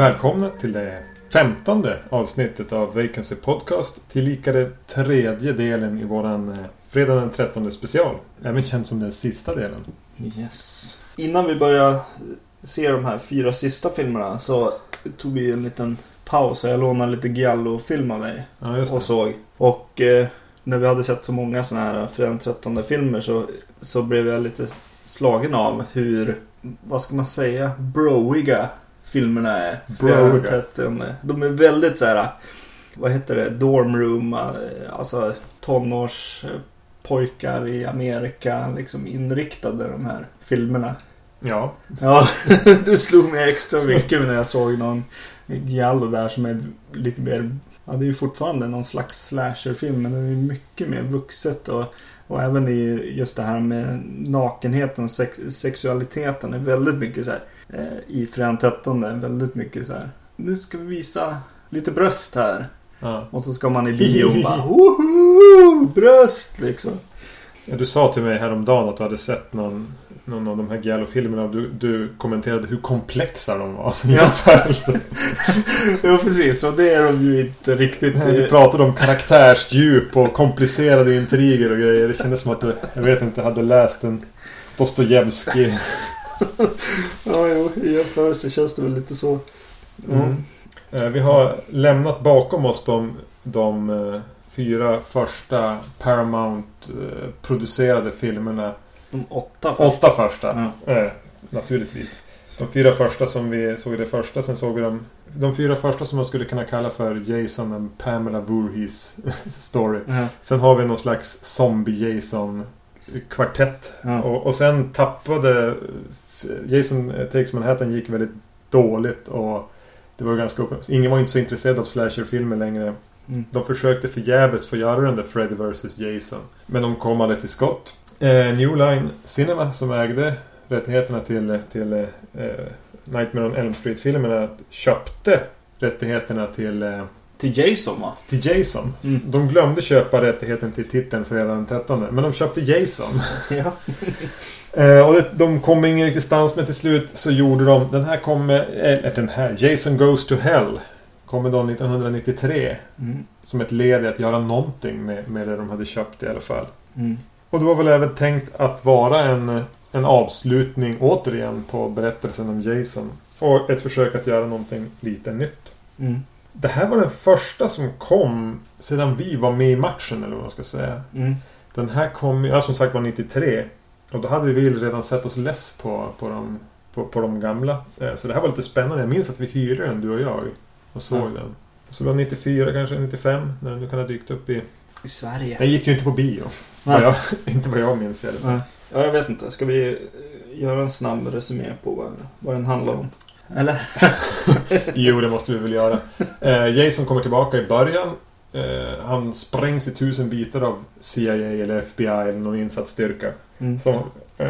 Välkomna till det femtonde avsnittet av Vacancy Podcast. Tillika det tredje delen i våran eh, Fredag den 13 special. Även känd som den sista delen. Yes. Innan vi börjar se de här fyra sista filmerna så tog vi en liten paus jag lånade lite Giallo-film av dig. Ja, och såg. Och eh, när vi hade sett så många sådana här Fredag den 13 filmer så, så blev jag lite slagen av hur, vad ska man säga, broiga filmerna är. Broiga. 13. De är väldigt så här, vad heter det, dorm room, eh, alltså tonårspojkar i Amerika liksom inriktade de här filmerna. Ja. Ja, det slog mig extra mycket när jag såg någon Giallo där som är lite mer... Ja, det är ju fortfarande någon slags slasherfilm men den är mycket mer vuxet och, och även i just det här med nakenheten och sex, sexualiteten är väldigt mycket så här eh, i Fredag 13 är väldigt mycket så här. Nu ska vi visa lite bröst här. ja. Och så ska man i bio bara Woho! Bröst liksom. Ja, Du sa till mig häromdagen att du hade sett någon, någon av de här Giallo-filmerna och du, du kommenterade hur komplexa de var. Ja. Ja precis och det är de ju inte riktigt. Vi pratade om karaktärsdjup och komplicerade intriger och grejer. Det kändes som att du, jag vet inte, hade läst en Dostojevskij. Ja, jo, i jämförelse känns det väl lite så. Mm. Eh, Vi har lämnat bakom oss de, de eh, fyra första Paramount-producerade filmerna. De åtta först. Åtta första. Ja. Eh, naturligtvis. De fyra första som vi såg i det första. Sen såg vi de, de fyra första som man skulle kunna kalla för Jason and Pamela Voorhees story. Ja. Sen har vi någon slags zombie-Jason-kvartett. Ja. Och, och sen tappade... Jason Takes Manhattan gick väldigt dåligt och det var ganska upp... Ingen var inte så intresserad av slasherfilmer längre. Mm. De försökte förgäves få göra den där Freddy vs Jason. Men de kom aldrig till skott. Eh, New Line Cinema som ägde rättigheterna till, till eh, Nightmare on Elm Street-filmerna köpte rättigheterna till, eh, Till Jason va? till Jason. Mm. De glömde köpa rättigheten till titeln fredag den 13. Men de köpte Jason. Ja. Eh, och det, de kom ingen riktig stans men till slut så gjorde de den här kommer, eller den här, Jason Goes to Hell. Kommer då 1993. Mm. Som ett led i att göra någonting med, med det de hade köpt i alla fall. Mm. Och det var väl även tänkt att vara en, en avslutning återigen på berättelsen om Jason. Och ett försök att göra någonting lite nytt. Mm. Det här var den första som kom sedan vi var med i matchen eller vad man ska säga. Mm. Den här kom ja, som sagt var 93. Och då hade vi väl redan sett oss less på, på, de, på, på de gamla. Eh, Så det här var lite spännande. Jag minns att vi hyrde den du och jag. Och såg Ja. den. Så det var 94 kanske, 95. När den kan ha dykt upp i... I Sverige. Den gick ju inte på bio. Nej. Vad jag, inte vad jag minns i alla fall. Ja, jag vet inte. Ska vi eh, göra en snabb resumé på vad, vad den handlar om? Eller? Jo, det måste vi väl göra. Eh, Jason kommer tillbaka i början. Eh, han sprängs i tusen bitar av CIA eller FBI eller någon insatsstyrka. Mm. Som eh,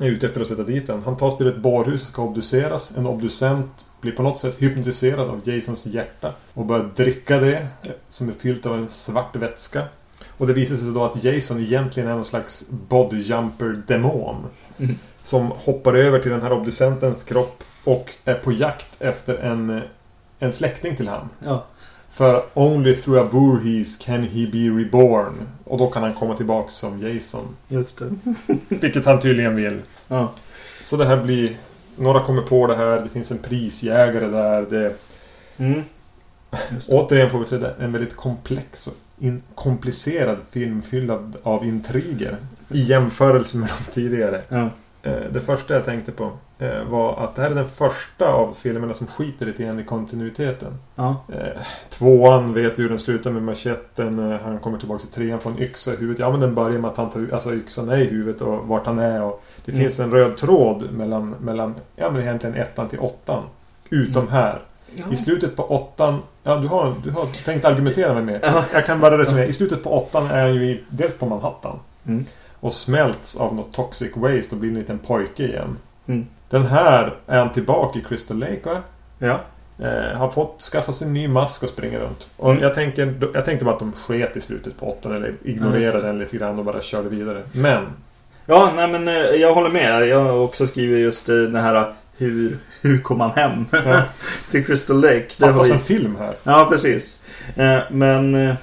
är ute efter att sätta dit den. Han tas till ett bårhus och ska obduceras. En obducent blir på något sätt hypnotiserad av Jasons hjärta. Och börjar dricka det. Som är fyllt av en svart vätska. Och det visar sig då att Jason egentligen är någon slags bodyjumper-demon. Mm. Som hoppar över till den här obducentens kropp. Och är på jakt efter en, en släkting till han. Ja. För only through a Voorhees can he be reborn. Och då kan han komma tillbaka som Jason. Just det. Vilket han tydligen vill. Ja. Så det här blir... Några kommer på det här. Det finns en prisjägare där. Det, Mm. Återigen får vi se en väldigt komplex och komplicerad film fylld av, intriger. I jämförelse med de tidigare. Eh, Det första jag tänkte på eh, var att det här är den första av filmerna som skiter lite grann i kontinuiteten. Eh, Tvåan vet vi hur den slutar med machetten. Eh, Han kommer tillbaka till trean får en yxa i huvudet. Ja men den börjar med att han tar alltså yxan är i huvudet och vart han är. Och det Mm. finns en röd tråd mellan, mellan ja men egentligen ettan till åttan. Utom Mm. här. I slutet på åttan. Ja du har, du har tänkt argumentera med mig. Ja. Jag kan bara resonera. I slutet på åttan är han ju i, dels på Manhattan. Mm. Och smälts av något toxic waste och blir en liten pojke igen. Mm. Den här är han tillbaka i Crystal Lake va? Ja. Eh, har fått skaffa sig en ny mask och springa runt. Och Mm. jag, tänker, jag tänkte bara att de sket i slutet på åttan eller Ja, ignorerade det. den lite grann och bara körde vidare. Men Ja, nej men eh, jag håller med. Jag har också skrivit just eh, det här hur, hur kom han hem Ja. till Crystal Lake. Det fattas en film här. Ja, precis. Eh, men eh,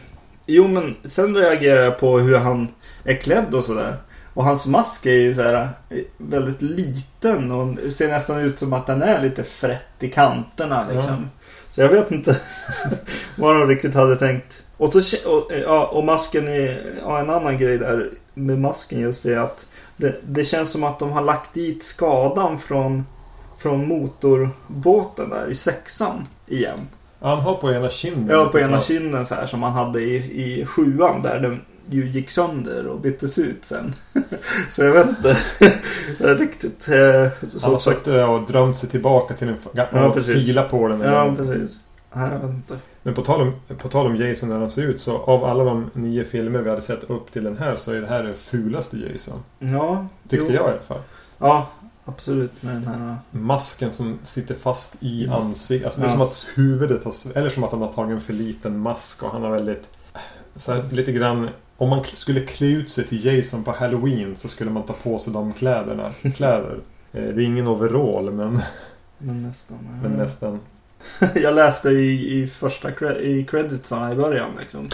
jo, men sen reagerar jag på hur han är klädd och sådär. Och hans mask är ju så här eh, väldigt liten och ser nästan ut som att den är lite frätt i kanterna liksom. Så jag vet inte vad de riktigt hade tänkt. Och, så, och, eh, ja, och masken är, ja, en annan grej där med masken just är att det, det känns som att de har lagt dit skadan från, från motorbåten där i sexan igen. Han har på ena kinden. Ja, på ena klar. kinden så här som man hade i, i sjuan där den ju gick sönder och byttes ut sen. så jag vet inte riktigt. eh, Han Så har sagt. suttit och drömt sig tillbaka till den f- Ja, och precis. filat på den. Ja, precis. Nej, jag vet inte. Men på tal, om, på tal om Jason när han ser ut så av alla de nio filmer vi hade sett upp till den här så är det här den fulaste Jason. Ja, Tyckte jo. jag i alla fall. Ja, absolut med den här. Masken som sitter fast i Ja. ansiktet. Alltså det är Ja. som att huvudet har... Eller som att han har tagit en för liten mask och han har väldigt... Så här, lite grann... Om man skulle klä ut sig till Jason på Halloween så skulle man ta på sig de kläderna. Kläder. Eh, Det är ingen overall men, Men nästan. men nästan. Jag läste i, i första cre- i creditsarna i början liksom.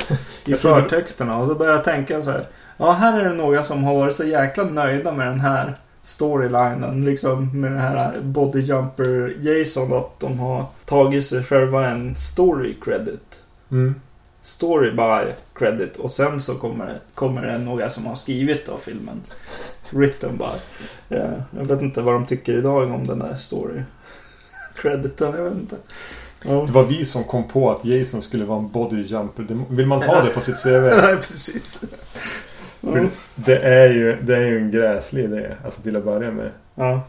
I förtexterna och så började jag tänka så här. Ja, här är det några som har varit så jäkla nöjda med den här storylinen. Liksom med den här bodyjumper Jason. Att de har tagit sig själva en story credit. Mm. Story by credit. Och sen så kommer kommer det några som har skrivit då filmen. Written by. Ja, jag vet inte vad de tycker idag om den där story crediten. Jag vet inte. Ja. Det var vi som kom på att Jason skulle vara en bodyjumper. Vill man ha det på sitt CV? Nej, precis. Ja. det, är ju, det är ju en gräslig idé. Alltså till att börja med. Ja.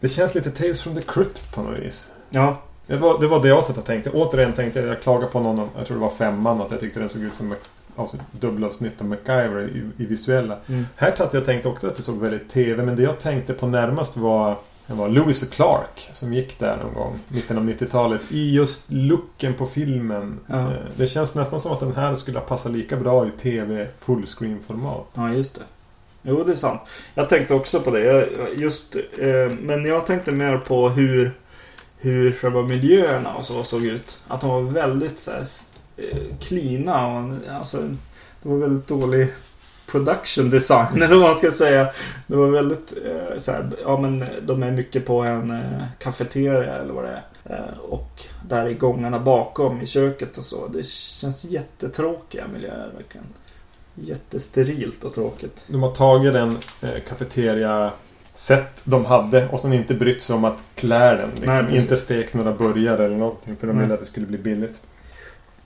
Det känns lite Tales from the Crypt på något vis. Ja. Det var det, var det jag satt och tänkte. Återigen tänkte jag, jag klagade på någon jag tror det var femman, att jag tyckte den såg ut som alltså, dubbelavsnitt av MacGyver i, i visuella. Mm. Här satt jag och tänkte också att det såg väldigt TV, men det jag tänkte på närmast var det var Lewis och Clark som gick där någon gång, mitten av 90-talet. I just looken på filmen. Ja. Eh, Det känns nästan som att den här skulle ha passat lika bra i TV fullscreen-format. ja, just det. Jo, det är sant. Jag tänkte också på det. Just, eh, men jag tänkte mer på hur, hur själva miljöerna och så såg ut. Att de var väldigt så här, eh, cleana. Och, alltså, det var väldigt dålig production design eller vad man ska säga. Det var väldigt eh, så här, ja men de är mycket på en eh, kafeteria eller vad det är. Eh, och där i gångarna bakom i köket och så. Det känns jättetråkiga miljöer verkligen. Jättesterilt och tråkigt. De har tagit den eh, kafeteria sätt de hade och sen inte brytt sig om att klä den. Liksom. Nej, inte stekt några burgare eller någonting för de ville att det skulle bli billigt.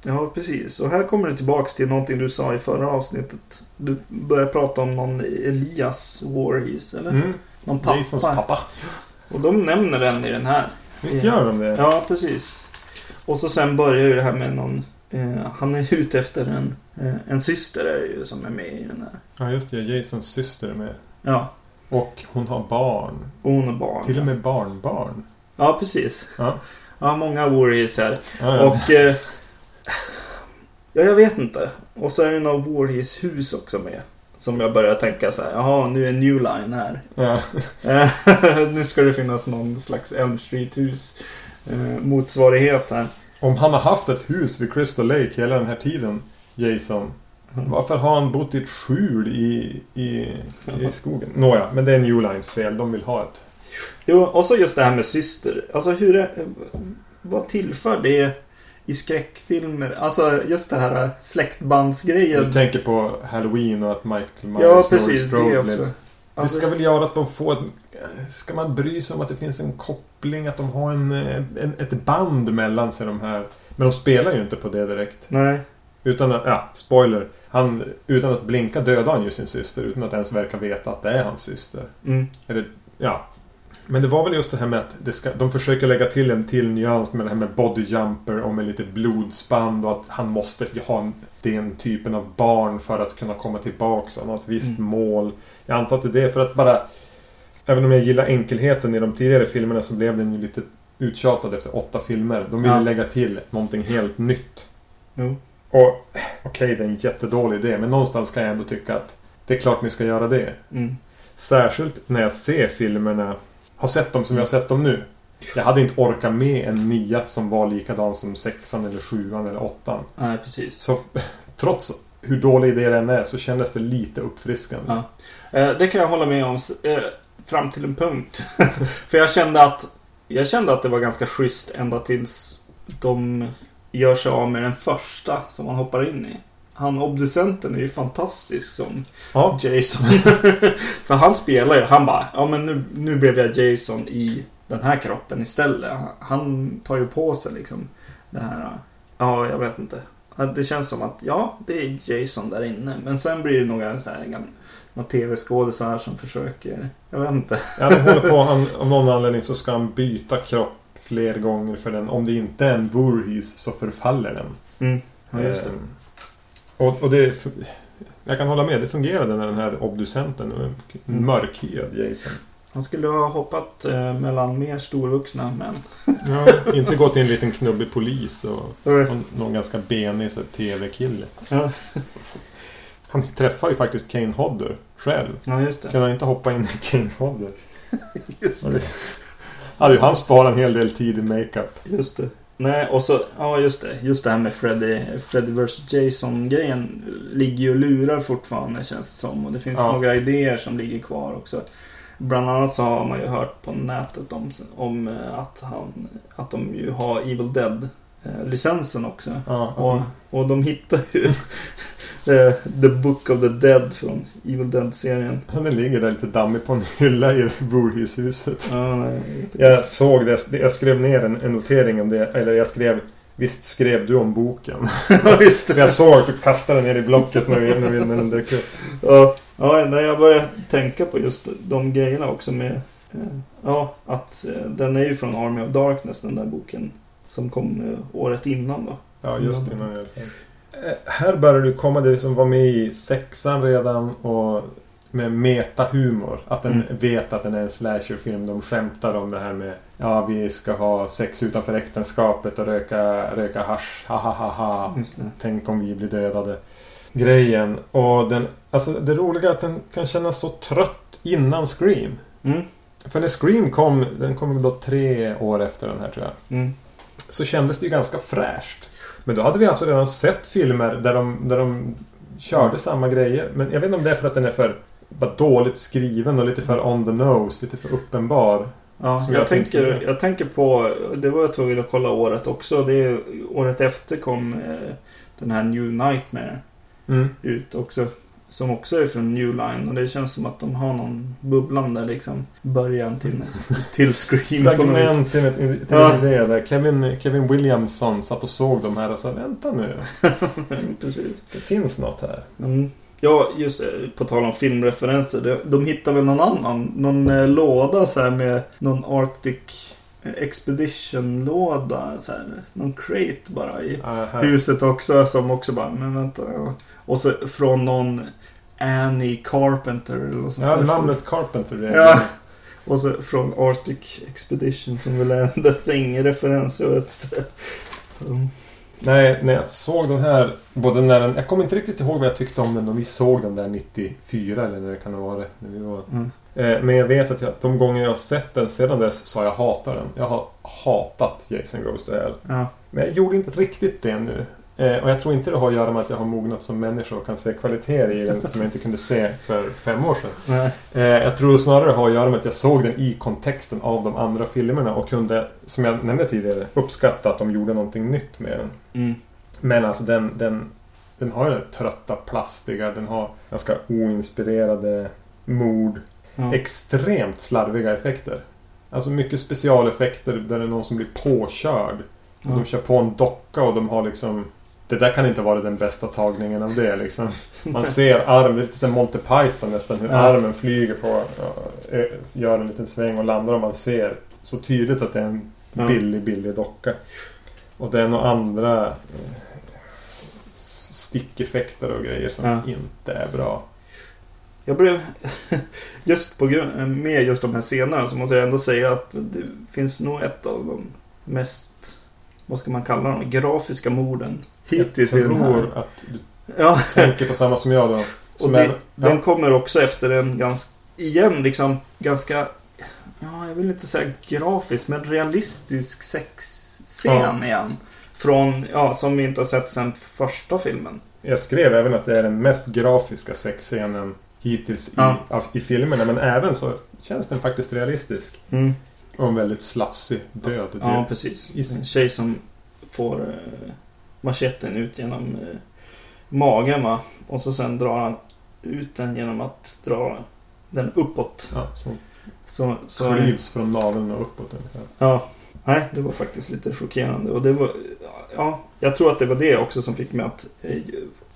Ja, precis. Och här kommer det tillbaks till någonting du sa i förra avsnittet. Du började prata om någon Elias Warhees, eller? Mm. Någon pappa. Jasons pappa. Och de nämner den i den här. Visst gör de det? Ja, precis. Och så sen börjar ju det här med någon... Eh, han är ute efter en, eh, en syster är det ju som är med i den här. Ja, just det. Jasons syster är med. Ja, Och hon har barn. och hon är barn. Till och med barnbarn. Ja, precis. Ja. Ja, många Warhees här. Ja, ja. Och... Eh, ja, jag vet inte. Och så är det några Warhees hus också med. Som jag börjar tänka så här. Jaha, nu är New Line här. ja. Nu ska det finnas någon slags Elm Street-hus. Eh, motsvarighet här. Om han har haft ett hus vid Crystal Lake hela den här tiden, Jason. Varför har han bott i ett skjul i, i, i skogen? Nåja, men det är New Lines fel. De vill ha ett. Jo, och så just det här med syster. Alltså hur är, Vad tillför det i skräckfilmer? Alltså just det här släktbandsgrejen. Du tänker på Halloween och att Michael Myers Ja, precis. Det också. Det Alltså, ska väl göra att de får en... Ska man bry sig om att det finns en koppling? Att de har en, en, ett band mellan sig de här. Men de spelar ju inte på det direkt. Nej. Utan att, ja, spoiler. Han, utan att blinka dödar han ju sin syster. Utan att ens verka veta att det är hans syster. Mm. Eller, ja. Men det var väl just det här med att det ska, de försöker lägga till en till nyans med det här med bodyjumper och med lite blodsband och att han måste ha en, den typen av barn för att kunna komma tillbaka och ha ett visst Mm. mål. Jag antar att det är det för att bara... Även om jag gillar enkelheten i de tidigare filmerna så blev den ju lite uttjatad efter åtta filmer. De ville Ja. lägga till någonting helt nytt. Jo. Och okej, det är en jättedålig idé. Men någonstans kan jag ändå tycka att det är klart ni ska göra det. Mm. Särskilt när jag ser filmerna. Har sett dem som jag har sett dem nu. Jag hade inte orkat med en nia som var likadan som sexan eller sjuan eller åttan. Nej, precis. Så trots hur dålig idé den är så kändes det lite uppfriskande. Ja. Eh, det kan jag hålla med om. Eh, fram till en punkt. För jag kände att jag kände att det var ganska schysst ända tills de gör sig av med den första som man hoppar in i. Han obducenten är ju fantastisk som Ja, Jason. För han spelar ju, han bara, ja men nu, nu blev jag Jason i den här kroppen istället. Han tar ju på sig liksom det här, ja jag vet inte. Det känns som att, ja det är Jason där inne. Men sen blir det några så här gamla några tv-skådisar som försöker, jag vet inte. ja de håller på. Han, av någon anledning så ska han byta kropp fler gånger för den. Om det inte är en Voorhees så förfaller den. Mm. Ja, just det. Ehm, Och, och det... Jag kan hålla med. Det fungerade när den här obducenten. En Mm. mörkhyad Jason. Han skulle ha hoppat eh, mellan mer storvuxna män. Ja, inte gått till en liten knubbig polis och, och någon ganska benig TV-kille. Ja, Han träffar ju faktiskt Kane Hodder själv. ja just det. Kan han inte hoppa in i Kane Hodder? Just det. Hade ju han sparat en hel del tid i makeup. Just det. Nej, och så, ja just det. Just det här med Freddy, Freddy vs Jason-grejen ligger ju och lurar fortfarande känns det som. Och det finns Ja. några idéer som ligger kvar också. Bland annat så har man ju hört på nätet om, om eh, att, han, att de ju har Evil Dead-licensen också. Ja, Och, och de hittar ju eh, The Book of the Dead från Evil Dead-serien. Den ligger där lite dammig på en hylla i Voorhees-huset. Ja, nej, Jag såg det. Jag skrev ner en, en notering om det. Eller jag skrev... Visst skrev du om boken? Ja, det. jag såg att du kastade ner i blocket när, vi, när, vi, när den dök upp. Ja, ja jag började tänka på just de grejerna också med eh, Ja, att eh, den är ju från Army of Darkness den där boken Som kom eh, året innan då Ja, just innan i alla fall. Eh, Här börjar du komma det som var med i sexan redan och med metahumor. Att den Mm. vet att den är en slasherfilm. De skämtar om det här med Ja, vi ska ha sex utanför äktenskapet och röka, röka hasch. Ha, ha, ha, ha. Tänk om vi blir dödade. Grejen. Och den, alltså det roliga är att den kan kännas så trött innan Scream. mm, För när Scream kom, den kom då tre år efter den här tror jag. mm, Så kändes det ju ganska fräscht. Men då hade vi alltså redan sett filmer där de, där de körde Mm. samma grejer. Men jag vet inte om det är för att den är för bara dåligt skriven och lite för on the nose. Lite för uppenbar. Ja, jag, jag tänker, jag tänker på Det var jag tvungen att kolla året också det är, Året efter kom eh, Den här New Nightmare Mm. ut också Som också är från New Line och det känns som att de har någon bubblande liksom Början till, till Scream på något vis. Till, till Ja. idé där. Kevin, Kevin Williamson satt och såg de här och sa vänta nu. Precis Det finns något här. Mm. Ja, just det. På tal om filmreferenser. De, de hittar väl någon annan. Någon eh, låda så här med någon Arctic Expedition-låda. Så här, någon crate bara i här. huset också. Som också bara, men vänta. Ja. Och så från någon Annie Carpenter eller något sånt Ja, där. namnet Carpenter. Det är Ja. Och så från Arctic Expedition som väl är The Thing-referens. Jag vet inte. Mm. Nej, när jag såg den här. Både när den, jag kommer inte riktigt ihåg vad jag tyckte om den när vi såg den där 94 eller när det kan ha varit. När vi var. Mm. Eh, men jag vet att jag, de gånger jag har sett den sedan dess så har jag hatat den. Jag har hatat Jason Goes to Hell. Ja. Men jag gjorde inte riktigt det nu. Eh, och jag tror inte det har att göra med att jag har mognat som människa och kan se kvaliteter i den som jag inte kunde se för fem år sedan. Eh, jag tror snarare det har att göra med att jag såg den i kontexten av de andra filmerna och kunde, som jag nämnde tidigare, uppskatta att de gjorde någonting nytt med den. Mm. Men alltså den, den, den har ju den trötta, plastiga, den har ganska oinspirerade mord. Ja. Extremt slarviga effekter. Alltså mycket specialeffekter där det är någon som blir påkörd. Ja. de kör på en docka och de har liksom... Det där kan inte vara den bästa tagningen av det liksom. Man ser armen, lite som Monty Python nästan, hur Ja. armen flyger på... ja, ö- Gör en liten sväng och landar och man ser så tydligt att det är en billig, billig docka. Och det är några andra eh, stickeffekter och grejer som Ja. inte är bra. jag blev... just på grund, med just de här scenerna så måste jag ändå säga att det finns nog ett av de mest, vad ska man kalla dem, grafiska morden hittills i jag den här. tror att du Ja, tänker på samma som jag då. och Som det, är, den ja, kommer också efter en ganska, igen liksom ganska, ja jag vill inte säga grafisk men realistisk sexscen igen. Från, ja som vi inte har sett sedan första filmen. jag skrev även att det är den mest grafiska sexscenen hittills i, Ja. av, i filmerna. Men även så känns den faktiskt realistisk. Mm. Och en väldigt slafsig död. Ja, precis. Is- En tjej som får eh, macheten ut genom eh, magen va. Och så sen drar han ut den genom att dra den uppåt. ja, som Så, så, klyvs från naveln och uppåt ungefär. ja. Nej, det var faktiskt lite chockerande. Och det var, ja, jag tror att det var det också som fick mig att, eh,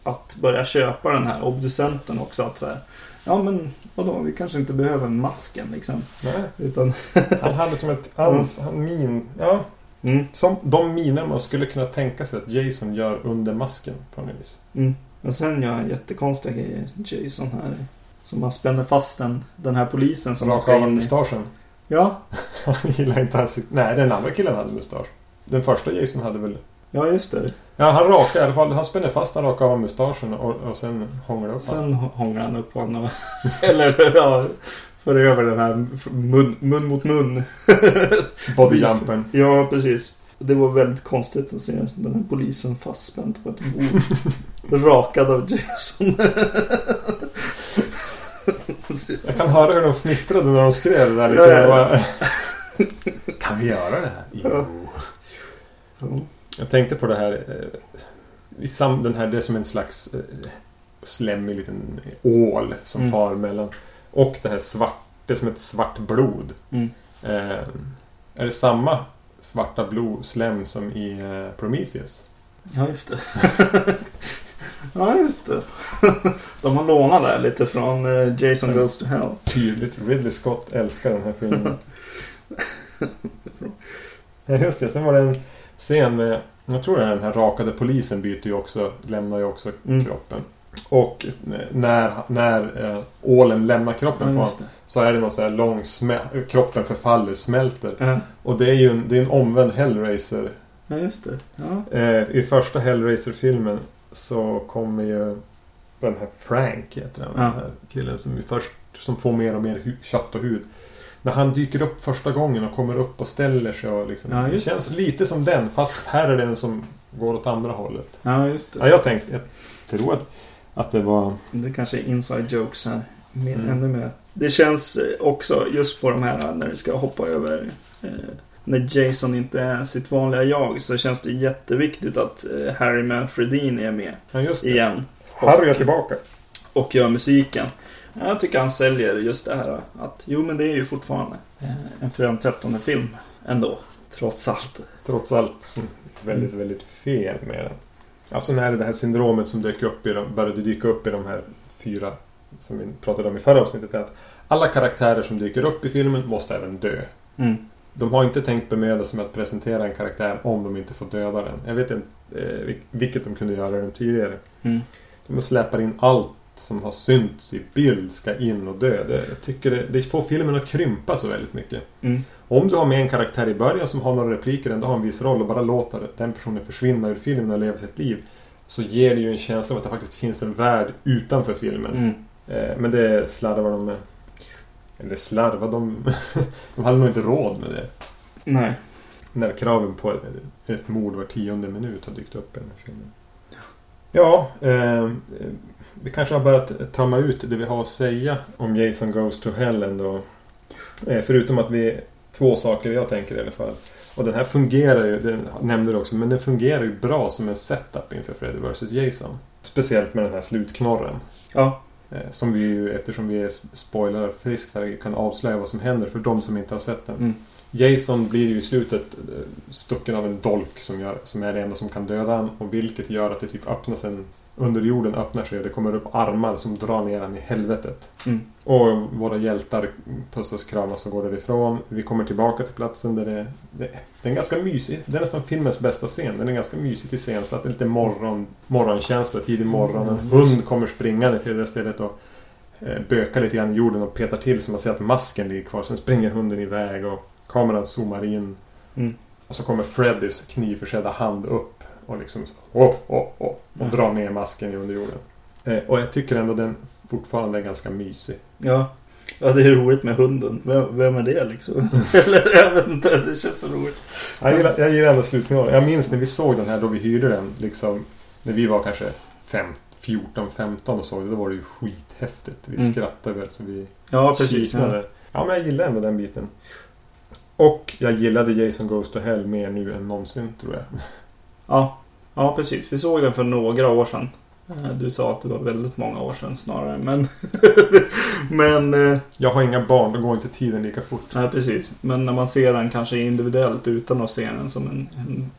att börja köpa den här obducenten också. Att så här, ja men vadå, vi kanske inte behöver masken liksom. Nej, Utan, han hade som ett ans, han min, ja, mm, som de miner man skulle kunna tänka sig att Jason gör under masken på något vis. Mm. Men sen gör han jättekonstiga grejer, Jason här. Som han spänner fast den, den här polisen som Raka ska av mustaschen. Ja, Han gillar inte hans... Nej, den andra killen hade mustasch. Den första Jason hade väl... ja just det. Ja, han rakar i alla fall. Han spänner fast han rakar av mustaschen och, och sen hånglar upp. Sen hånglar han upp honom. Eller ja, för över den här mun, mun mot mun. Bodyjumpen. Ja, precis. Det var väldigt konstigt att se den här polisen fastspänd på ett bord. rakad av Jason. Jag kan höra hur de fnittrade när de skrev det där lite. Ja, ja. Kan vi göra det här? Ja. Ja. Jag tänkte på det här. eh, I den här, det är som en slags eh, slemmig liten ål som Mm. far mellan. Och det här svart, det är som ett svart blod. Mm. Eh, är det samma svarta blod, slem som i eh, Prometheus? Ja, just det. ja, just det. De har lånat där lite från eh, Jason Sen- Goes to Hell. Tydligt. Ridley Scott älskar den här filmen. ja, just det. Sen var det en scen med... Jag tror det är den här rakade polisen byter ju också, lämnar ju också Mm. kroppen. Och när, när eh, ålen lämnar kroppen Ja, på honom det. så är det någon sån här lång Kroppen förfaller, smälter. Ja, Och det är ju en, det är en omvänd Hellraiser. ja, just det. Ja. Eh, I första Hellraiser-filmen så kommer ju den här Frank heter han. Ja. Den här killen som, först, som får mer och mer kött och hud. När han dyker upp första gången och kommer upp och ställer sig och liksom. Ja, det känns lite som den fast här är den som går åt andra hållet. ja, just Ja, det. jag tänkte, jag tror att, att det var... Det kanske är inside jokes här. Mer, Mm. Ännu mer. Det känns eh, också just på de här när det ska hoppa över. Eh, när Jason inte är sitt vanliga jag så känns det jätteviktigt att eh, Harry Manfredini är med Ja, just det. igen. Harry är tillbaka. och gör musiken. Jag tycker han säljer just det här att jo men det är ju fortfarande eh, en fredag 13 film ändå. Trots allt. Trots allt väldigt, väldigt fel med den. Alltså när det här syndromet som dök upp i de, började dyka upp i de här fyra som vi pratade om i förra avsnittet är att alla karaktärer som dyker upp i filmen måste även dö. Mm. De har inte tänkt bemöda sig med att presentera en karaktär om de inte får döda den. Jag vet inte eh, vil- vilket de kunde göra den tidigare. Mm. De släpar in allt som har synts i bild ska in och dö. Det, jag tycker det, det får filmen att krympa så väldigt mycket. Mm. Om du har med en karaktär i början som har några repliker ändå har en viss roll och bara låter den personen försvinna ur filmen och leva sitt liv. Så ger det ju en känsla av att det faktiskt finns en värld utanför filmen. Mm. Eh, men det slarvar de med. Eller slarvar de... de hade nog inte råd med det. Nej. När kraven på ett, ett mord var tionde minut har dykt upp i den här filmen. Ja, eh, vi kanske har börjat tömma ut det vi har att säga om Jason Goes to Hell ändå. Eh, förutom att vi... Två saker jag tänker i alla fall. Och den här fungerar ju, den nämnde du också, men den fungerar ju bra som en setup inför Freddy vs Jason. Speciellt med den här slutknorren. Ja. Eh, Som vi ju, eftersom vi spoilar friskt här, kan avslöja vad som händer för de som inte har sett den. Mm. Jason blir ju i slutet eh, stucken av en dolk som, gör, som är det enda som kan döda honom. Och vilket gör att det typ öppnas en... Under jorden öppnar sig och det kommer upp armar som drar ner honom i helvetet. Mm. Och våra hjältar pussas, kramas och går därifrån. Vi kommer tillbaka till platsen där det... Det, det är ganska mysig... Det är nästan filmens bästa scen. Den är ganska mysigt iscensatt. Så det är lite morgon, morgonkänsla, tidig morgon. En Mm. hund kommer springande till det stället och eh, bökar lite grann i jorden och petar till så man ser att masken ligger kvar. Sen springer hunden iväg och kameran zoomar in. Mm. Och så kommer Freddys knivförsedda hand upp och liksom så, oh, oh, oh, och Mm. drar ner masken i underjorden. Eh, och jag tycker ändå den fortfarande är ganska mysig. Ja. Ja, det är roligt med hunden. Vem, vem är det liksom? Eller jag vet inte, det känns så roligt. Jag gillar, jag gillar ändå slutfinalen. Jag minns när vi såg den här då vi hyrde den. Liksom, när vi var kanske fem, 14, 15 och såg det. Då var det ju skithäftigt. Vi Mm. skrattade väl så vi Ja, precis. Ja. Ja, men jag gillar ändå den biten. Och jag gillade Jason Goes to Hell mer nu än någonsin tror jag. Ja. ja, precis. Vi såg den för några år sedan. Eh, Du sa att det var väldigt många år sedan snarare. Men, men eh, Jag har inga barn, då går inte tiden lika fort. nej, precis. Men när man ser den kanske individuellt utan att se den som en, en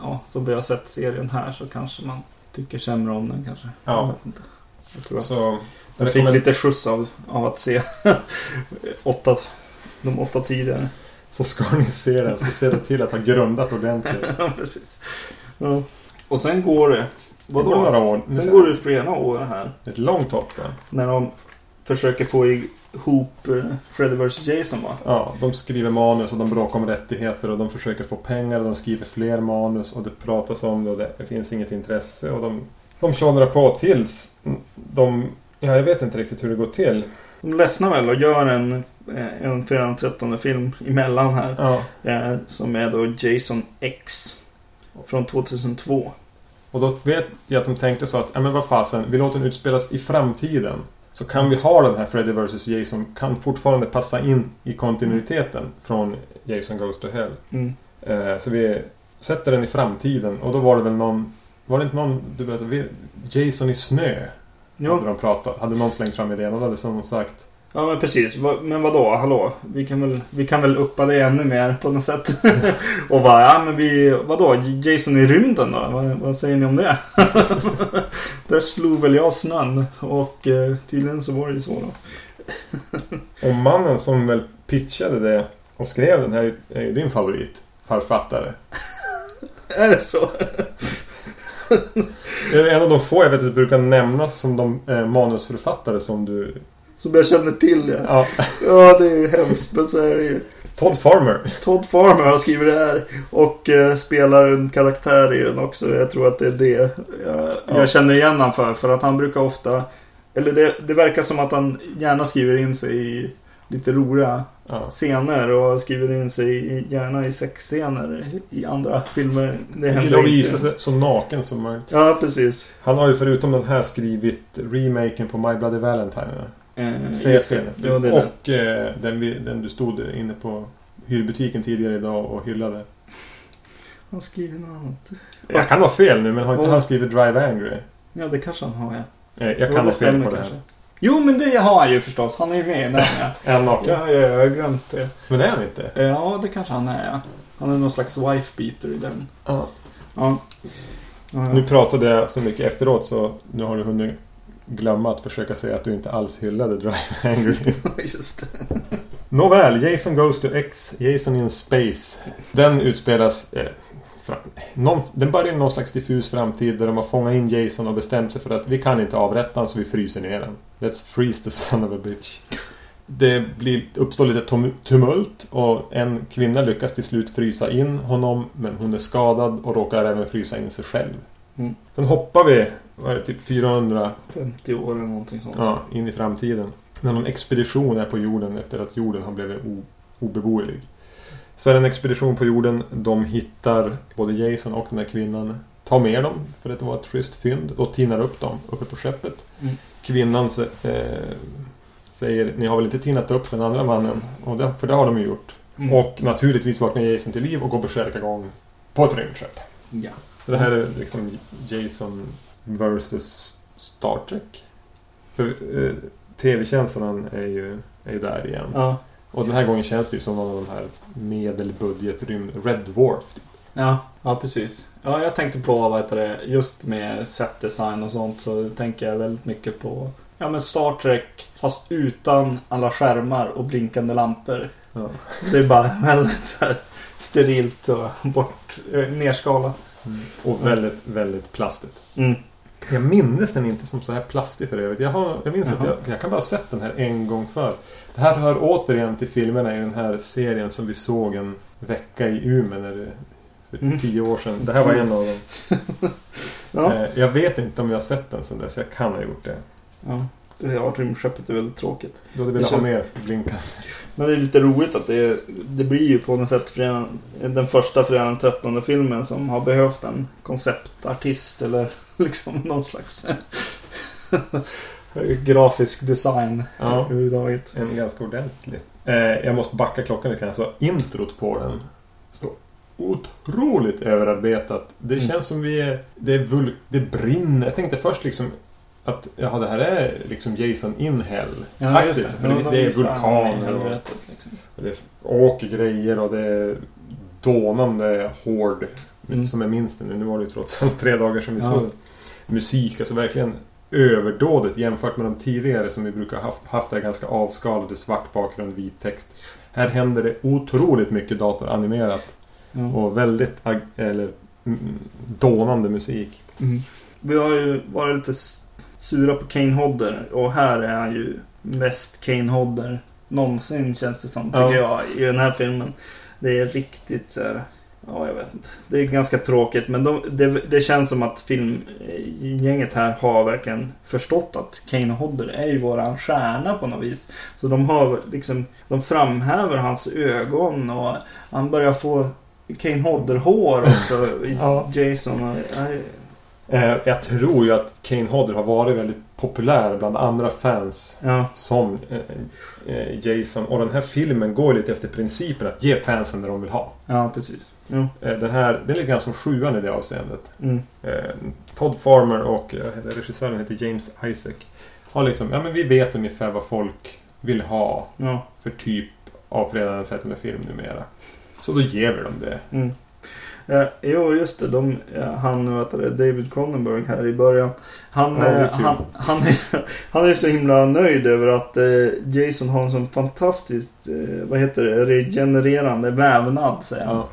ja, som vi har sett serien här så kanske man tycker sämre om den kanske. Ja. Jag vet inte. Jag tror att Så... jag fick lite skjuts av, av att se åtta, de åtta tidigare. Så ska ni se den så se det till att ha grundat ordentligt. Precis. Ja. Och sen går det. Det går Vadå? några år. Sen går det flera år här. Ett långt hopp va? När de försöker få ihop eh, Freddy vs Jason va? Ja, de skriver manus och de bråkar om rättigheter och de försöker få pengar och de skriver fler manus och det pratas om det och det finns inget intresse och de, de tjånar på tills de... Ja, jag vet inte riktigt hur det går till. De ledsnar väl och gör en, eh, en fredag den 13 film emellan här. Ja, Eh, som är då Jason X. Från 2002. och då vet jag att de tänkte så att, ja men vad fasen, vi låter den utspelas i framtiden. Så kan vi ha den här Freddy vs Jason, kan fortfarande passa in i kontinuiteten från Jason Goes to Hell. Mm. Eh, Så vi sätter den i framtiden och då var det väl någon... Var det inte någon du berättade? Jason i snö? Hade Jo, de pratat. Hade någon slängt fram idén och då hade som sagt... ja men precis. Men vad då? Hallå? Vi kan väl, vi kan väl uppa det ännu mer på något sätt. och bara, ja men vi, vadå? Jason i rymden då? Vad, vad säger ni om det? Där slog väl jag snön. Och eh, tydligen så var det ju så då. Och mannen som väl pitchade det och skrev den här är ju din favorit. Författare. Är det så? Det är en av de få jag vet att brukar nämnas som de eh, manusförfattare som du... Som jag känner till ja. Ja, Ja det är ju hemskt. Men så är det ju. Todd Farmer. Todd Farmer har skrivit det här. Och eh, spelar en karaktär i den också. Jag tror att det är det jag, Ja. jag känner igen han för. För att han brukar ofta... Eller det, det verkar som att han gärna skriver in sig i lite roliga Ja. scener. Och skriver in sig i, gärna i sexscener i andra filmer. Det händer gillar att visa sig så naken som möjligt. Ja precis. Han har ju förutom den här skrivit remaken på My Bloody Valentine. Eh, Säger det. jag. Och eh, den, vi- den du stod inne på hyrbutiken tidigare idag och hyllade. Han skriver något annat. Jag kan ha fel nu men har inte Ja. han skrivit Drive Angry? Ja det kanske han har ja. Eh, Jag Jo, kan ha fel på det här. kanske. Jo men det har han ju förstås. Han är ju med ja. Är han naken? Ja, ja, jag har glömt det. Men är han inte? Ja, det kanske han är ja. Han är någon slags wife beater i den. Ja. Ja. ja. Nu pratade jag så mycket efteråt så nu har du hunnit glömma att försöka säga att du inte alls hyllade Drive Angry. Just det. Nåväl, Jason Goes to X, Jason in Space. Den utspelas... Eh, fram, någon, den börjar i någon slags diffus framtid där de har fångat in Jason och bestämt sig för att vi kan inte avrätta honom så vi fryser ner den. Let's freeze the son of a bitch. Det blir, uppstår lite tum- tumult och en kvinna lyckas till slut frysa in honom men hon är skadad och råkar även frysa in sig själv. Mm. Sen hoppar vi, vad är det, typ 400 50 år eller någonting sånt. Ja, in i framtiden. När någon expedition är på jorden efter att jorden har blivit obeboelig. Så är det en expedition på jorden. De hittar både Jason och den här kvinnan. Tar med dem för att det var ett schysst fynd och tinar upp dem uppe på skeppet. Mm. Kvinnan eh, säger Ni har väl inte tinat upp den andra mannen? Och det, för det har de ju gjort. Mm. Och naturligtvis vaknar Jason till liv och går beskära på ett rymdskepp. Ja. Så det här är liksom Jason versus Star Trek. För eh, tv-känslan är ju, är ju där igen. Ja. Och den här gången känns det ju som någon av de här medelbudgetrymd... Red Dwarf. typ. Ja, ja precis. Ja, jag tänkte på vad heter det, just med setdesign och sånt så tänker jag väldigt mycket på Ja men Star Trek fast utan alla skärmar och blinkande lampor. Ja. Det är bara väldigt så här sterilt och bort, eh, nerskalat. Och väldigt, väldigt plastigt. Mm. Jag minns den inte som så här plastig för övrigt. Jag, har, jag minns att Jaha. jag, jag kan bara ha sett den här en gång för. Det här hör återigen till filmerna i den här serien som vi såg en vecka i Umeå när det, för Mm. tio år sedan. Det här var en av dem. Ja. Eh, Jag vet inte om jag har sett den sedan dess. Jag kan ha gjort det. ja. Ja, rymdskeppet är väldigt tråkigt. Du hade velat Det ha mer blinkande. Men det är lite roligt att det, det blir ju på något sätt den första fredagen den 13 filmen som har behövt en konceptartist eller liksom någon slags grafisk design Ja. överhuvudtaget. En ganska ordentlig. Eh, jag måste backa klockan lite grann. Så introt på den. Så otroligt överarbetat. Det Mm. känns som vi är... Det, är vul, det brinner. Jag tänkte först liksom att jaha, det här är liksom Jason in hell. För det, Ja, de det är vulkaner och, liksom. och det åker grejer och det är dånande hård. Mm. Som jag minns det nu. Nu var det ju trots allt tre dagar sedan vi Ja. såg. Musik, alltså verkligen överdådigt jämfört med de tidigare som vi brukar ha haft, haft där ganska avskalade svart bakgrund, vit text. Här händer det otroligt mycket datoranimerat Ja. och väldigt eller, mm, dånande musik. Mm. Vi har ju varit lite sura på Kane Hodder och här är han ju mest Kane Hodder någonsin känns det som tycker jag i den här filmen. Det är riktigt så här, ja jag vet inte. Det är ganska tråkigt men de, det, det känns som att filmgänget här har verkligen förstått att Kane Hodder är ju våran stjärna på något vis. Så de har liksom, de framhäver hans ögon och han börjar få Kane Hodder-hår också. Ja. Jason och, nej, Eh, jag tror ju att Kane Hodder har varit väldigt populär bland andra fans Ja, som eh, eh, Jason. Och den här filmen går lite efter principen att ge fansen det de vill ha. ja precis. Eh, den här, det är lite grann som sjuan i det avseendet. Mm. Eh, Todd Farmer och eh, regissören heter James Isaac. Har liksom, ja men vi vet ungefär vad folk vill ha Ja. för typ av fredag den 13 film numera. Så då ger vi dem det. Mm. Jo, just det. De, han, vad heter det, David Cronenberg här i början. Han, Ja, eh, han, han, är, han är så himla nöjd över att eh, Jason har en sån fantastiskt, vad heter det, regenererande vävnad, säger han. Ja.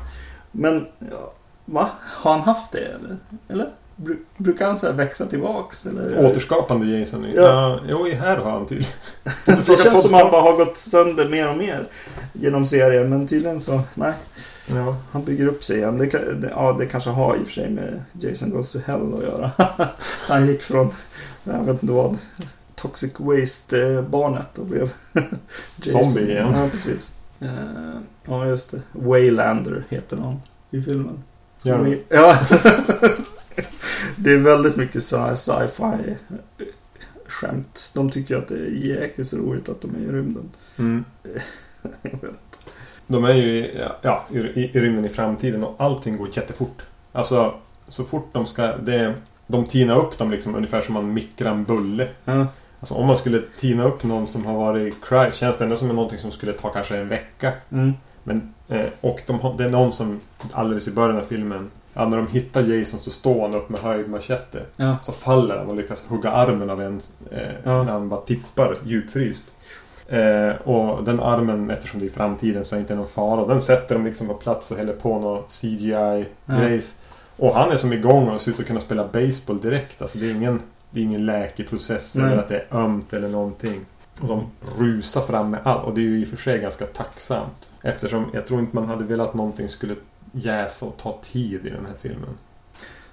Men, ja, va? Har han haft det eller? Eller? Bru- Brukar han så här växa tillbaks? Eller? Återskapande Jason. Ja. Ja. Jo, här har han tydligen. Det känns som att han bara har gått sönder mer och mer genom serien. Men tydligen så, nej. Ja. Han bygger upp sig igen. Det, det, ja, det kanske har i och för sig med Jason Goes to Hell att göra. Han gick från, jag vet inte vad, Toxic Waste-barnet och blev Zombie igen. Ja, precis. Eh, ja, just det. Waylander heter han i filmen. Gör han? Ja. det är väldigt mycket här sci-fi skämt. De tycker att det är jäkligt så roligt att de är i rymden. Mm. De är ju i- ja, i, i, i rymden i framtiden och allting går jättefort. Alltså, så fort de ska... Det, de tinar upp dem liksom ungefär som man mikrar en bulle. Ja. Alltså om man skulle tina upp någon som har varit i Christ känns det ändå som någonting som skulle ta kanske en vecka. Mm. Men, eh, och de, det är någon som alldeles i början av filmen Ja, när de hittar Jason så står han upp med höjd machete. Ja. Så faller han och lyckas hugga armen av en eh, Ja. när han bara tippar djupfryst. Eh, och den armen, eftersom det är i framtiden så är det inte någon fara. Den sätter de liksom på plats och häller på någon CGI-grejs. Och han är som igång och ser ut att kunna spela baseball direkt. Alltså det är ingen, det är ingen läkeprocess eller att det är ömt eller någonting. Och de rusar fram med allt. Och det är ju i och för sig ganska tacksamt. Eftersom jag tror inte man hade velat att någonting skulle jäsa och ta tid i den här filmen.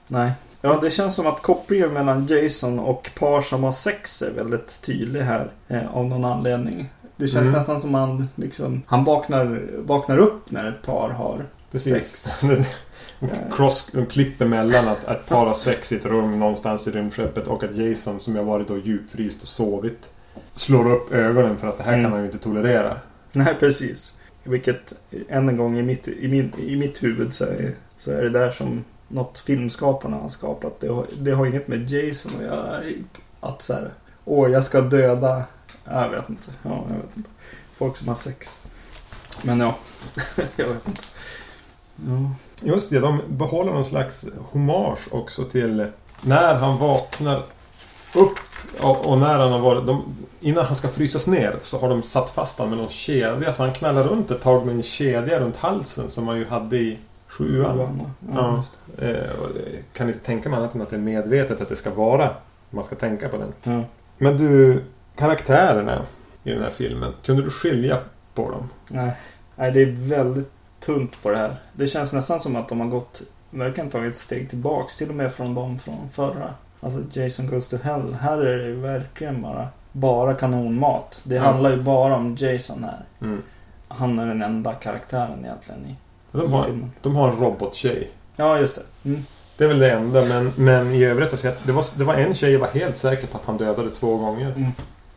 Nej. Ja, det känns som att kopplingen mellan Jason och par som har sex är väldigt tydlig här. Eh, av någon anledning. Det känns Mm. nästan som han liksom... Han vaknar, vaknar upp när ett par har Precis. sex. Cross, de klipper mellan att ett par har sex i ett rum någonstans i rymdskeppet och att Jason som har varit då djupfryst och sovit slår upp ögonen för att det här Mm. kan han ju inte tolerera. Nej, precis. Vilket än en gång i mitt, i min, i mitt huvud så är, så är det där som något filmskaparna har skapat. Det har, det har inget med Jason att göra. Att så här, åh jag ska döda, jag vet inte. Ja, jag vet inte. Folk som har sex. Men ja, jag vet inte. Ja. Just det, de behåller någon slags hommage också till när han vaknar upp och, och när han har varit... De, innan han ska frysas ner så har de satt fast honom med någon kedja. Så han knallar runt ett tag med en kedja runt halsen som man ju hade i Sjuan. Sjuan? Ja. just Eh, kan inte tänka mig annat än att det är medvetet att det ska vara. Man ska tänka på den. Ja. Men du, karaktärerna i den här filmen. Kunde du skilja på dem? Nej. Nej, det är väldigt tunt på det här. Det känns nästan som att de har gått, verkligen tagit ett steg tillbaks. Till och med från de från förra. Alltså Jason Goes to Hell. Här är det ju verkligen bara, bara kanonmat. Det Ja. handlar ju bara om Jason här. Mm. Han är den enda karaktären egentligen i, De, i har, filmen. de har en robottjej. Ja, just det. Mm. Det är väl det enda, men, men i övrigt, alltså, det, var, det var en tjej jag var helt säker på att han dödade två gånger.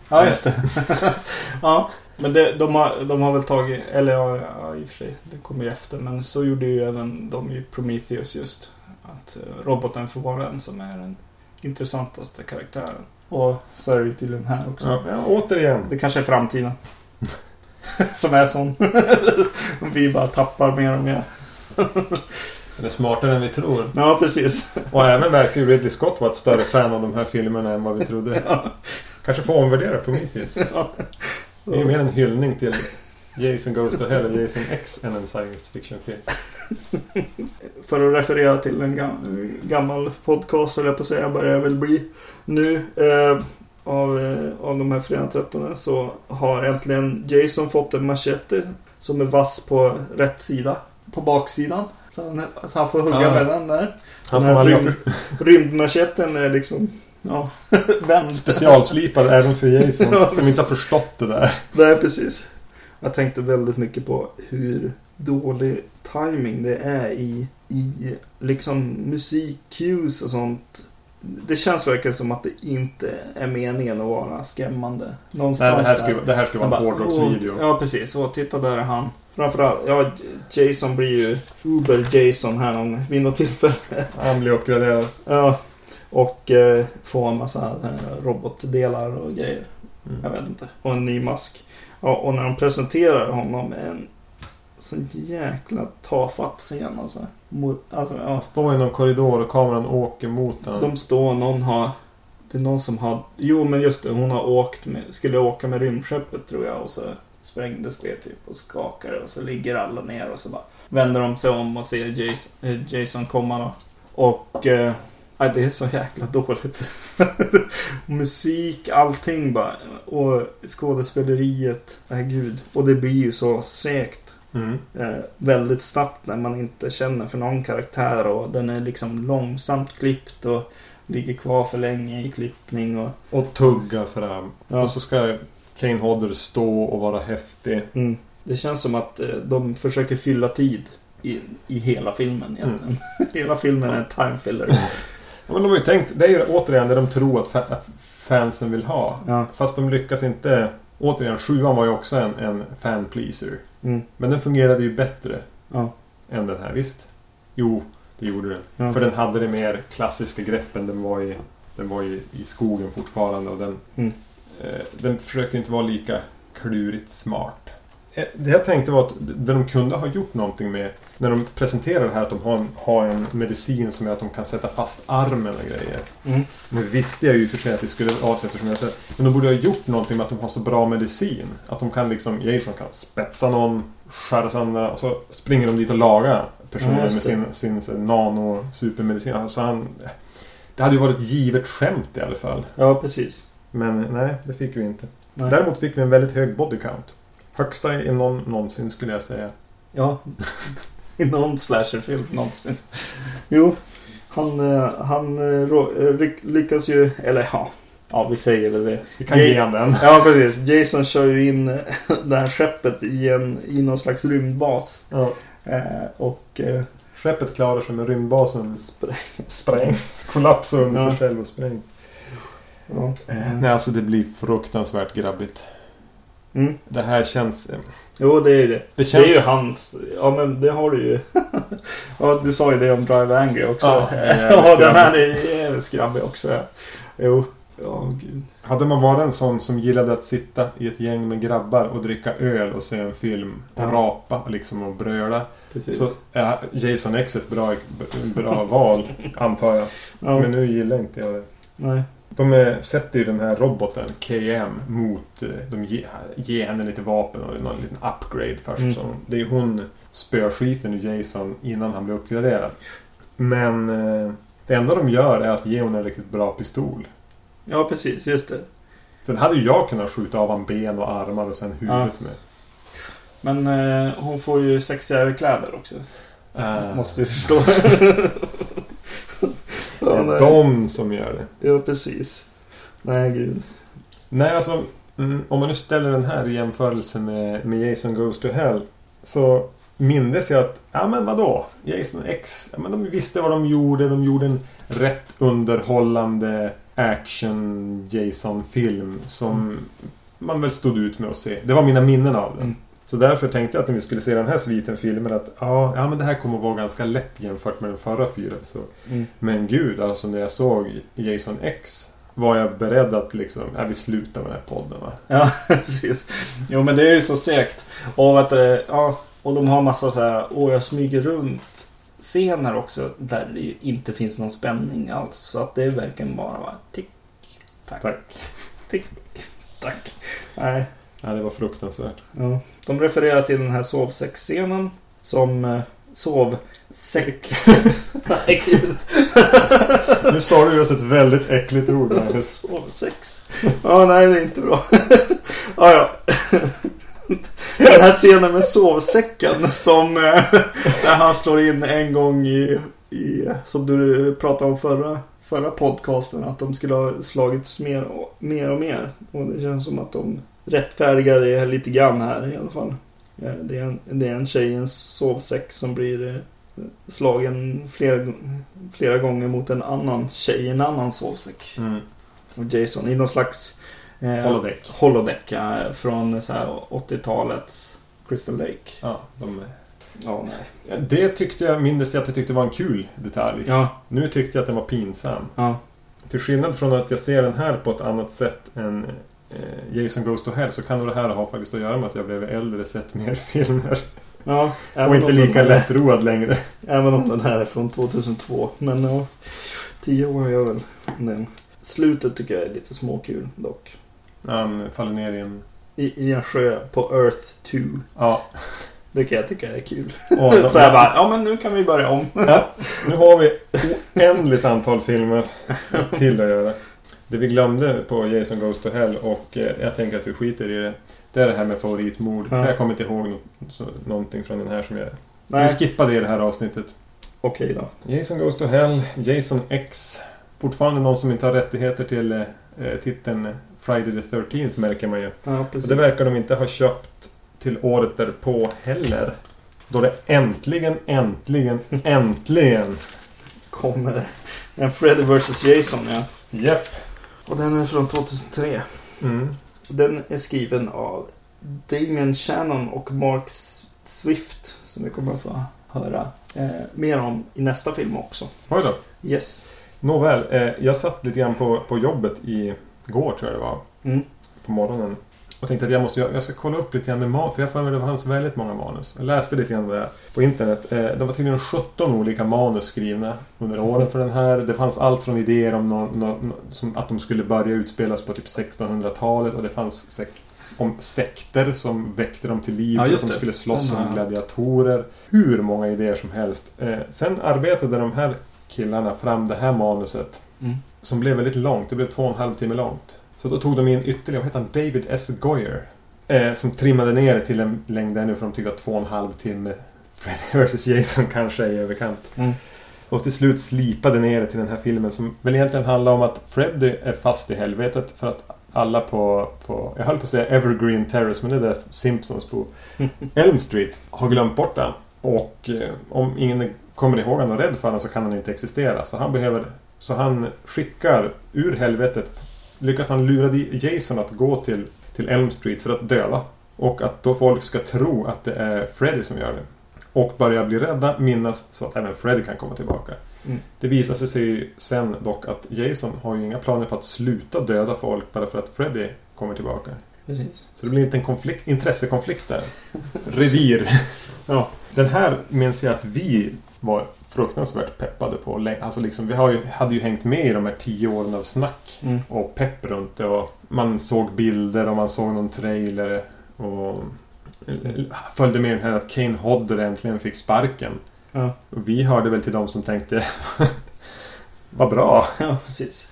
Ja, just det. ja, men det, de, har, de har väl tagit, eller ja, ja, i och för sig, det kommer ju efter. Men så gjorde ju även de i Prometheus just. Att eh, roboten får vara den som är den intressantaste karaktären. Och så är det ju tydligen här också. Ja, ja, återigen. Det kanske är framtiden. som är sån. vi bara tappar mer och mer. Den är smartare än vi tror. Ja, precis. Och även verkar ju Ridley Scott vara ett större fan av de här filmerna än vad vi trodde. Kanske får omvärdera Prometheus. Ja. Det är ju mer en hyllning till Jason Goes to Hell och Jason X än en science fiction-film. För att referera till en gam- gammal podcast, eller jag på att säga, börjar jag väl bli nu. Eh, av, eh, av de här 13 så har äntligen Jason fått en machete som är vass på rätt sida. På baksidan. Så han, så han får hugga Ja. med den där. Han Den får här rymd, är liksom, ja, vänd. specialslipad även för Jason. Ja, Som inte har förstått det där. Nej, precis. Jag tänkte väldigt mycket på hur dålig timing det är i, i liksom musik-cues och sånt. Det känns verkligen som att det inte är meningen att vara skrämmande. Någonstans Nej, det här skulle, det här skulle vara en hårdrocksvideo. "Åh, Ja, precis. Och titta där är han. Framförallt, ja, Jason blir ju Uber-Jason här någon, vid något tillfälle. Han blir uppgraderad. Ja. Och eh, får en massa eh, robotdelar och grejer. Mm. Jag vet inte. Och en ny mask. Ja, och när de presenterar honom en sån jäkla tafatt scen alltså. Mot, alltså ja, står i någon korridor och kameran åker mot honom. de står, någon har... Det är någon som har... Jo men just det, hon har åkt med, skulle åka med rymdskeppet tror jag och så sprängdes det typ och skakade och så ligger alla ner och så bara vänder de sig om och ser Jason, eh, Jason komma då. Och... Eh, det är så jäkla dåligt. Musik, allting bara. Och skådespeleriet. Nej gud. Och det blir ju så segt Mm. eh, väldigt snabbt när man inte känner för någon karaktär och den är liksom långsamt klippt och ligger kvar för länge i klippning och... Och tugga fram. Ja. Och så ska Kane Hodder stå och vara häftig. Mm. Det känns som att eh, de försöker fylla tid i, i hela filmen egentligen. hela filmen är en time filler. Ja, men de har ju tänkt, det är ju återigen det de tror att, fa- att fansen vill ha. Ja. Fast de lyckas inte. Återigen, sjuan var ju också en, en fan pleaser. Mm. Men den fungerade ju bättre Ja. än den här, visst? Jo, det gjorde den. Ja. För den hade det mer klassiska greppen. Den var i, den var i, i skogen fortfarande och den, Mm. eh, den försökte inte vara lika klurigt smart. Eh, Det jag tänkte var att de kunde ha gjort någonting med när de presenterar det här att de har en, har en medicin som gör att de kan sätta fast armen och grejer. Mm. Nu visste jag ju för sig att det skulle så eftersom jag sett. Men de borde ha gjort någonting med att de har så bra medicin. Att de kan liksom, Jason kan spetsa någon, skära sönder och så springer de dit och lagar personen just med sin, sin, sin nano supermedicin. Alltså han, det hade ju varit ett givet skämt i alla fall. ja, precis. Men nej, det fick vi inte. Nej. Däremot fick vi en väldigt hög body count. Högsta i någon någonsin skulle jag säga. Ja. I någon slasherfilm någonsin. Jo. Han, eh, han eh, eh, lyckas ju, eller ja. Ja, vi säger väl det. Vi kan Ge- ge han den. Ja, precis. Jason kör ju in det här skeppet i, en, i någon slags rymdbas. Ja. Eh, och eh, Skeppet klarar sig med rymdbasen spräng, sprängs. Kollapsar under Ja. sig själv och sprängs. Ja. Nej, alltså det blir fruktansvärt grabbigt. Mm. Det här känns... eh, Jo, det är ju det. Det Det känns... är ju hans. Ja, men det har du ju. ja, du sa ju det om Drive Angry också. Ja, Ja, det är jävligt den här är jävligt skrabbig också. Ja. Jo. Ja, gud. Hade man varit en sån som gillade att sitta i ett gäng med grabbar och dricka öl och se en film och Ja. rapa liksom och bröla. Precis. Så är Jason X ett bra, bra val, antar jag. ja, Men nu gillar inte jag det. nej. De sätter ju den här roboten KM mot... eh, De ger, ger henne lite vapen och någon liten upgrade först. Mm. Så det är ju hon spöskiten ur Jason innan han blir uppgraderad. Men eh, det enda de gör är att ge hon en riktigt bra pistol. Ja, precis. Just det. Sen hade ju jag kunnat skjuta av han ben och armar och sen huvudet med. Men eh, hon får ju sexigare kläder också. Äh, Måste du förstå. nej. de som gör det. ja, precis. Nej, gud. Nej, alltså mm, om man nu ställer den här i jämförelse med, med Jason Goes to Hell. Så mindes jag att, ja men vadå? Jason X, ja men de visste vad de gjorde. De gjorde en rätt underhållande action Jason-film som man väl stod ut med att se. Det var mina minnen av den. Mm. Så därför tänkte jag att när vi skulle se den här sviten filmen att ja, ja men det här kommer att vara ganska lätt jämfört med den förra fyra. Så. Mm. Men gud, alltså när jag såg Jason X var jag beredd att liksom, ja vi slutar med den här podden va. Ja, precis. Jo, men det är ju så segt. Och, du, ja, och de har massa så här, åh jag smyger runt scener också där det inte finns någon spänning alls. Så att det är verkligen bara va, tick, tack, Tack. tick, tack. Nej, Ja, det var fruktansvärt. ja. De refererar till den här sovsexscenen som eh, sovsex. Nej, gud. Nu sa du just ett väldigt äckligt ord. Sovsex. Ja, nej det är inte bra. ja, ja. Den här scenen med sovsäcken som eh, där han slår in en gång i, i som du pratade om förra, förra podcasten att de skulle ha slagits mer och mer och mer. Och det känns som att de rättfärdigar det lite grann här i alla fall. Eh, Det är en, det är en tjejens sovsäck som blir eh, slagen flera, flera gånger mot en annan tjej i en annan sovsäck. Mm. Och Jason i någon slags eh, Holodeck. holodeck eh, från så här 80-talets Crystal Lake. Ja, de, Ja, nej. ja, det tyckte jag, mindes jag att jag tyckte var en kul detalj. Ja, Nu tyckte jag att den var pinsam. ja. Till skillnad från att jag ser den här på ett annat sätt än Jason Goes to Hell så kan nog det här ha faktiskt att göra med att jag blev äldre sett mer filmer. ja och inte lika här- lättroad längre. Även om den här är från 2002. Men ja, 10 år gör väl den. Slutet tycker jag är lite småkul dock. Han faller ner i en... I, I en sjö på Earth 2. Ja. Det kan jag tycka är kul. Och de, Så jag bara, ja men nu kan vi börja om. Ja, nu har vi oändligt antal filmer till att göra. Det vi glömde på Jason Goes to Hell och eh, jag tänker att vi skiter i det. Det är det här med favoritmord. Ja. Jag kommer inte ihåg någonting från den här som jag... Nej, Vi skippar det i det här avsnittet. okej då. Jason Goes to Hell, Jason X. Fortfarande någon som inte har rättigheter till eh, titeln Friday the 13th märker man ju. Ja, Och precis. det verkar de inte ha köpt till året därpå heller. Då det äntligen, äntligen, äntligen Kommer en Freddy vs Jason ja. Japp. Och den är från 2003. Mm. Den är skriven av Damien Shannon och Mark Swift. Som vi kommer att få höra eh, mer om i nästa film också. Oj då. Yes. Nåväl, eh, jag satt lite grann på, på jobbet i går tror jag det var. Mm. På morgonen. Och tänkte att jag måste jag ska kolla upp lite grann med manus. För jag har för det fanns väldigt många manus. Jag läste lite grann på internet. Eh, det var tydligen 17 olika manus skrivna under åren för den här. Det fanns allt från idéer om nå- nå- nå- som att de skulle börja utspelas på typ 1600-talet. Och det fanns sek- om sekter som väckte dem till liv. Ja, de det. skulle slåss som gladiatorer. Hur många idéer som helst. Eh, sen arbetade de här killarna fram det här manuset. Mm. Som blev väldigt långt. Det blev två och en halv timme långt. Så då tog de in ytterligare, vad heter han? David S. Goyer. Eh, som trimmade ner det till en längd där nu för de tyckte att två och en halv timme Freddy vs Jason kanske är i överkant. Mm. Och till slut slipade ner det till den här filmen som väl egentligen handlar om att Freddy är fast i helvetet för att alla på, på jag höll på att säga Evergreen Terrace men det är där Simpsons på Elm Street har glömt bort den. Och eh, om ingen kommer ihåg honom och är rädd för honom så kan han inte existera. Så han behöver Så han skickar ur helvetet Lyckas han lura Jason att gå till, till Elm Street för att döda. Och att då folk ska tro att det är Freddy som gör det. Och börja bli rädda, minnas så att även Freddy kan komma tillbaka. Mm. Det visar sig sen dock att Jason har ju inga planer på att sluta döda folk bara för att Freddy kommer tillbaka. Precis. Så det blir en konflikt, intressekonflikt där. Revir. Ja. Den här minns jag att vi var fruktansvärt peppade på. Alltså liksom, vi har ju, hade ju hängt med i de här tio åren av snack Mm. och pepp runt det. Och man såg bilder och man såg någon trailer. Och följde med den här att Kane Hodder äntligen fick sparken. Ja. Och vi hörde väl till de som tänkte Vad bra! ja, precis.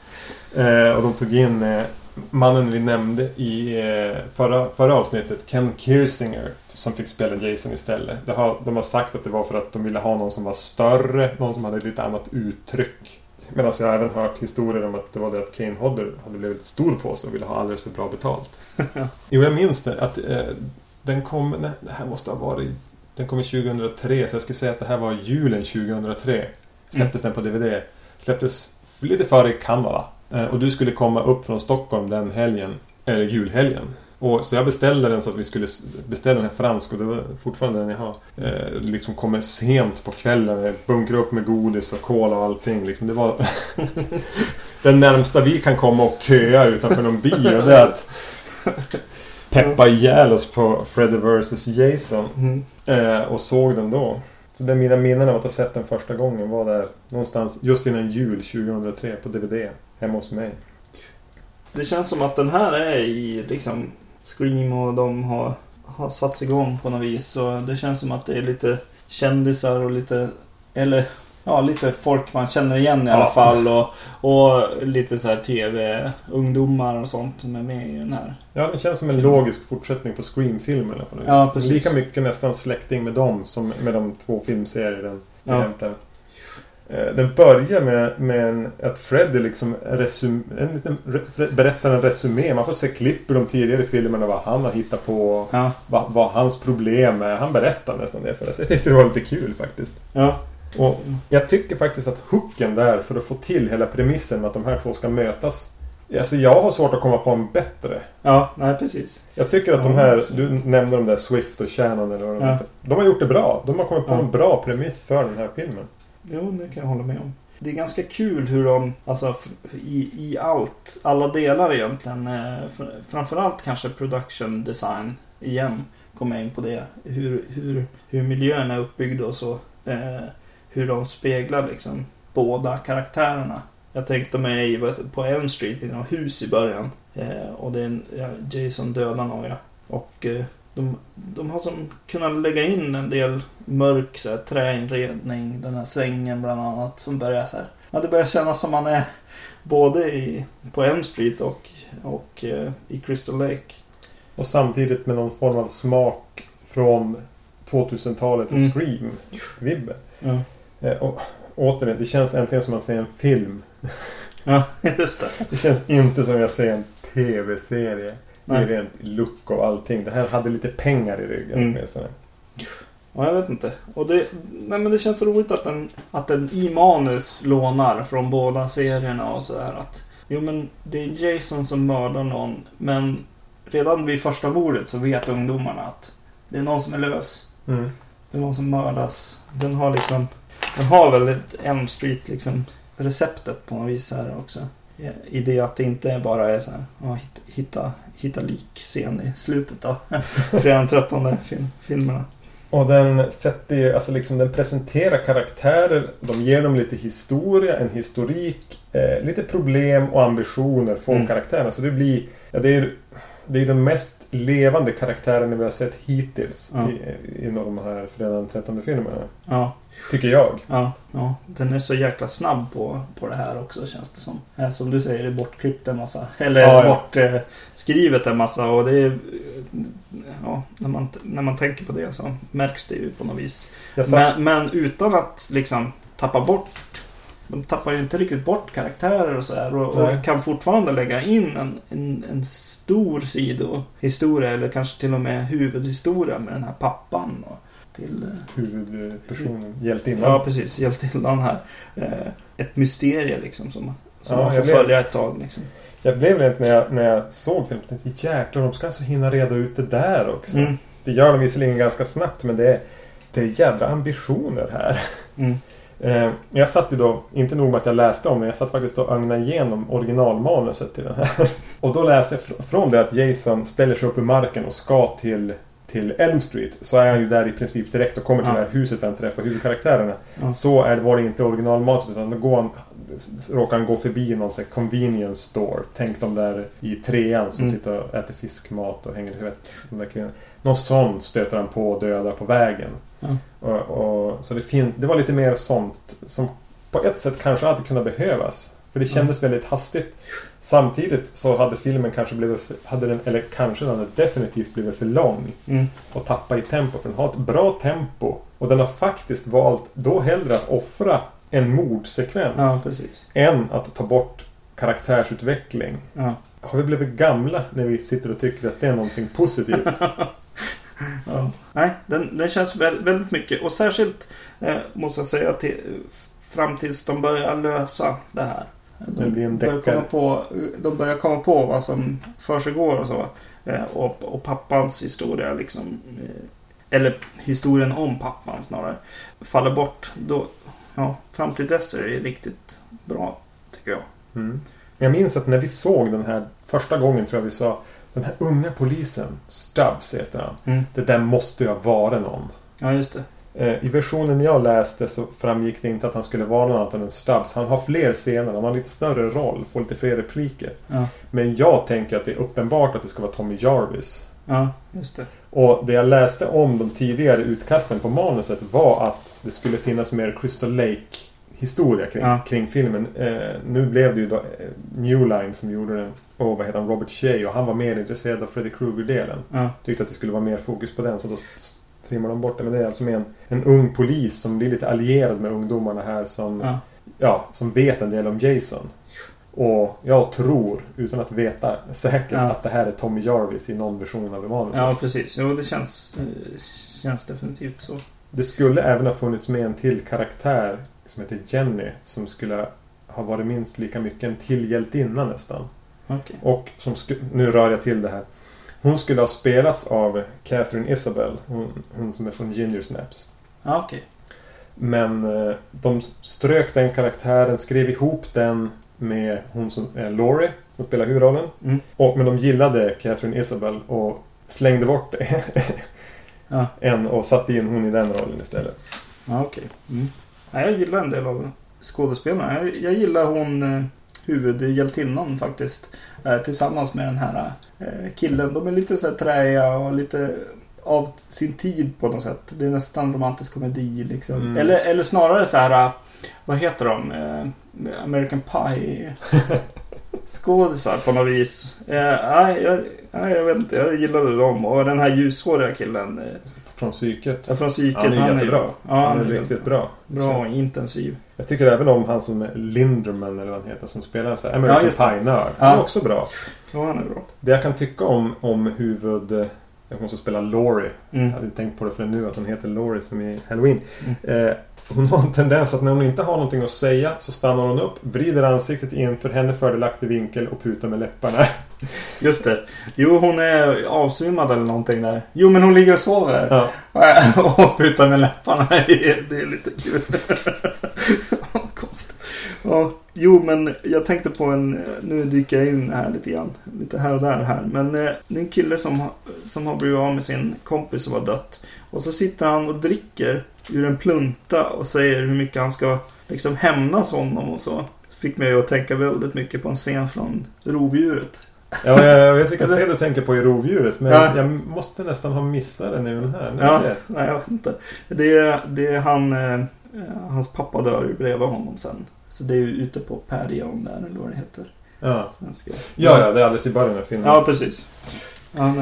Eh, och de tog in eh, mannen vi nämnde i eh, förra, förra avsnittet, Ken Kirsinger, som fick spela Jason istället. Det har, de har sagt att det var för att de ville ha någon som var större, någon som hade lite annat uttryck. Medan jag har även hört historier om att det var det att Kane Hodder hade blivit stor på sig och ville ha alldeles för bra betalt. jo, jag minns det. Att eh, den kom... Nej, det här måste ha varit... Den kom 2003, så jag skulle säga att det här var julen 2003. Släpptes den på DVD. Släpptes lite före i Kanada. Eh, och du skulle komma upp från Stockholm den helgen. Eller julhelgen. Och, så jag beställde den så att vi skulle beställa den här fransk och det var fortfarande den jag har. Eh, liksom kommer sent på kvällen. Bunkrar upp med godis och cola och allting. Liksom, det var den närmsta vi kan komma och köa utanför någon bio. Det är att peppa ihjäl oss på Freddy vs Jason. Mm. Eh, och såg den då. Så det är mina minnen av att ha sett den första gången var där någonstans just innan jul 2003 på DVD. Hemma hos mig. Det känns som att den här är i liksom Scream och de har, har satts igång på något vis. Så det känns som att det är lite kändisar och lite, eller ja, lite folk man känner igen i alla Ja. fall. Och, och lite så här tv-ungdomar och sånt som är med i den här. Ja, den känns som en logisk fortsättning på Scream-filmerna på något Ja, vis. precis. Lika mycket nästan släkting med dem som med de två filmserier den Ja. hämtar. Eh, Den börjar med, med en, att Freddy liksom resum, en liten, re, berättar en resumé. Man får se klipp ur de tidigare filmerna vad han har hittat på. Ja, Vad, vad hans problem är. Han berättar nästan det för oss. Jag tyckte det var lite kul faktiskt. ja, Och jag tycker faktiskt att hooken där för att få till hela premissen med att de här två ska mötas. Alltså jag har svårt att komma på en bättre. ja, nej precis. Jag tycker att de Ja, här, så- du nämnde de där Swift och Shannon eller vad de Ja. heter. De har gjort det bra. De har kommit på en bra premiss för den här filmen. Jo, det kan jag hålla med om. Det är ganska kul hur de, alltså i, i allt, alla delar egentligen. Eh, fr- Framförallt kanske production design igen. Kommer jag in på det. Hur, hur, hur miljön är uppbyggd och så. Eh, hur de speglar liksom båda karaktärerna. Jag tänkte mig på Elm Street i något hus i början. Eh, och det är en, Jason dödar några. Och eh, de, de har som kunnat lägga in en del mörk så här, träinredning. Den här sängen bland annat som börjar så här. Ja, det börjar kännas som man är både i, på Elm Street och, och eh, i Crystal Lake. Och samtidigt med någon form av smak från 2000-talet och Mm. Scream-vibben. Ja, Eh, och återigen, det känns äntligen som att se en film. ja just det. Det känns inte som jag ser en TV-serie. I Nej. rent look och allting. Det här hade lite pengar i ryggen Mm. åtminstone. Ja, jag vet inte. Och det, nej, men det känns roligt att den, att den i manus lånar från båda serierna och sådär. Att, jo men det är Jason som mördar någon. Men redan vid första mordet så vet ungdomarna att det är någon som är lös. Mm. Det är någon som mördas. Den har liksom, den har väl ett Elm Street liksom receptet på något vis här också. I det att det inte bara är så här, ja, hitta, hitta, hitta lik-scen i slutet av fredag den 13 film, filmerna. Och den sätter ju, alltså liksom den presenterar karaktärer. De ger dem lite historia, en historik. Eh, lite problem och ambitioner från Mm. karaktärerna. Så det blir, ja det är det är den mest levande karaktären vi har sett hittills Ja. i, i de här fredag den 13 filmerna. Ja, Tycker jag. ja, ja. Den är så jäkla snabb på, på det här också känns det som. Eh, Som du säger, det är bortklippt en massa. Eller Ja, bortskrivet en massa. Och det är... Ja, när man, när man tänker på det så märks det ju på något vis. Men, men utan att liksom tappa bort de tappar ju inte riktigt bort karaktärer och sådär och, och kan fortfarande lägga in en, en, en stor sidohistoria eller kanske till och med huvudhistoria med den här pappan. Och till, eh, huvudpersonen, hjältinnan. ja, precis. Hjältinnan här. Eh, ett mysterie liksom som, som Ja, man får följa ett tag. Liksom. Jag blev rent när jag, när jag såg filmen. Jag tänkte jäklar, de ska alltså hinna reda ut det där också. Mm. Det gör de visserligen ganska snabbt men det är, det är jädra ambitioner här. Mm. Eh, jag satt ju då, inte nog med att jag läste om det, jag satt faktiskt och ögnade igenom originalmanuset till den här. Och då läste jag fr- från det att Jason ställer sig upp i marken och ska till, till Elm Street så är han ju där i princip direkt och kommer till Ja. det här huset där han träffar huvudkaraktärerna. Ja. Så är, var det inte originalmanuset utan då går han, råkar han gå förbi någon sån här convenience store. Tänk de där i trean som Mm. sitter och äter fiskmat och hänger i huvudet. De där kvinnorna. Någon sån stöter han på och dödar på vägen. Ja. Och, och, så det, finns, det var lite mer sånt som på ett sätt kanske hade kunnat behövas. För det kändes väldigt hastigt. Samtidigt så hade filmen kanske blivit, för, hade den, eller kanske den hade definitivt blivit för lång. Mm. Och tappa i tempo. För den har ett bra tempo. Och den har faktiskt valt då hellre att offra en mordsekvens. Ja, precis. än att ta bort karaktärsutveckling. Ja. Har vi blivit gamla när vi sitter och tycker att det är någonting positivt? Ja. Nej, den, den känns vä- väldigt mycket. Och särskilt eh, måste jag säga till, fram tills de börjar lösa det här. Det blir en börjar komma på, de börjar komma på vad som försiggår och så. Eh, och, och pappans historia liksom. Eh, eller historien om pappan snarare. Faller bort. Då, ja, fram till dess är det riktigt bra tycker jag. Mm. Jag minns att när vi såg den här första gången tror jag vi sa Den här unga polisen, Stubbs heter han. Mm. Det där måste ju ha varit någon. Ja, just det. Eh, I versionen jag läste så framgick det inte att han skulle vara någon annan än Stubbs. Han har fler scener, han har lite större roll, får lite fler repliker. Ja, Men jag tänker att det är uppenbart att det ska vara Tommy Jarvis. ja just det. Och det jag läste om de tidigare utkasten på manuset var att det skulle finnas mer Crystal Lake historia kring, Ja. kring filmen. Eh, nu blev det ju då eh, New Line som gjorde den. Och vad heter han? Robert Shea. Och han var mer intresserad av Freddy Krueger-delen. Ja, Tyckte att det skulle vara mer fokus på den. Så då trimmar de bort det. Men det är alltså med en, en ung polis som blir lite allierad med ungdomarna här. Som, ja. ja, som vet en del om Jason. Och jag tror, utan att veta säkert, Ja. att det här är Tommy Jarvis i någon version av manuset. ja precis. Jo, det känns, eh, känns definitivt så. Det skulle även ha funnits med en till karaktär som heter Jenny. Som skulle ha varit minst lika mycket en till hjältinna nästan. Okej. Och som nu rör jag till det här. Hon skulle ha spelats av Catherine Isabel. Hon, hon som är från Ginger Snaps. Ja, okej. Men eh, de strök den karaktären, skrev ihop den med hon som är Laurie. Som spelar huvudrollen. Mm. Och, men de gillade Catherine Isabel och slängde bort Ja, en och satte in hon i den rollen istället. ja okej. Mm. Ja, jag gillar en del av skådespelarna. Jag, jag gillar hon eh, huvudhjältinnan faktiskt. Eh, tillsammans med den här eh, killen. De är lite så här träiga och lite av sin tid på något sätt. Det är nästan romantisk komedi liksom. Mm. Eller, eller snarare så här. Eh, Vad heter de? Eh, American Pie. Skådisar på något vis. Eh, nej, jag, nej, jag vet inte. Jag gillade dem. Och den här ljushåriga killen. Eh, Från psyket. Ja, från psyket. Han är jättebra. Ja, han är riktigt bra. Bra och intensiv. Jag tycker även om han som är Linderman eller vad han heter som spelar så här American Ja. Pie-nörd. Han är också bra. Ja, han är bra. Det jag kan tycka om, om huvud... eh, Hon som spelar Laurie. Mm. Jag hade inte tänkt på det förrän nu att hon heter Laurie som i Halloween. Mm. Eh, hon har en tendens att när hon inte har någonting att säga så stannar hon upp, vrider ansiktet i en för henne fördelaktig vinkel och putar med läpparna. Just det. Jo, hon är avsvimmad eller någonting där. Jo, men hon ligger och sover. Ja. och putar med läpparna. Det är, lite kul. Konstigt. Ja, jo, men jag tänkte på en... Nu dyker jag in här lite grann. Lite här och där här. Men eh, det är en kille som, som har blivit av med sin kompis som har dött. Och så sitter han och dricker ur en plunta och säger hur mycket han ska liksom hämnas honom och så. Fick mig att tänka väldigt mycket på en scen från Rovdjuret. Ja, jag vet vilken scen du tänker på i Rovdjuret. Men Ja. jag måste nästan ha missat den i den här. Nej, Ja, det- nej jag vet inte. Det är, det är han, eh, hans pappa dör ju bredvid honom sen. Så det är ju ute på Perion där, eller vad det heter. ja. Svenska. ja, ja, det är alldeles i början av filmen. Ja, precis. Ja.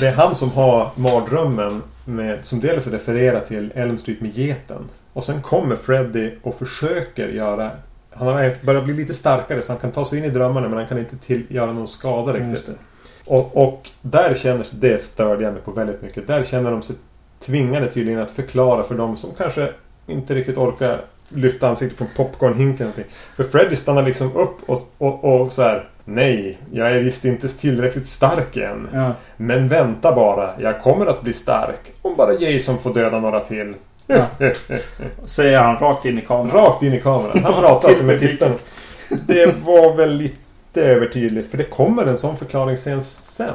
Det är han som har mardrömmen med, som dels refererar till Elm Street med geten. Och sen kommer Freddy och försöker göra... Han har börjat bli lite starkare så han kan ta sig in i drömmarna men han kan inte till, göra någon skada Just riktigt. det. Och, och där känner sig, det störde jag mig på väldigt mycket. Där känner de sig tvingade tydligen att förklara för dem som kanske inte riktigt orkar lyfta ansiktet från popcornhinken. För Freddy stannar liksom upp och, och, och så här. Nej, jag är visst inte tillräckligt stark än. Ja. Men vänta bara, jag kommer att bli stark. Om bara Jason får döda några till. Ja. Säger han rakt in i kameran. Rakt in i kameran. Han pratar alltså med tittaren. Det var väl lite övertydligt. För det kommer en sån förklaringsscen sen.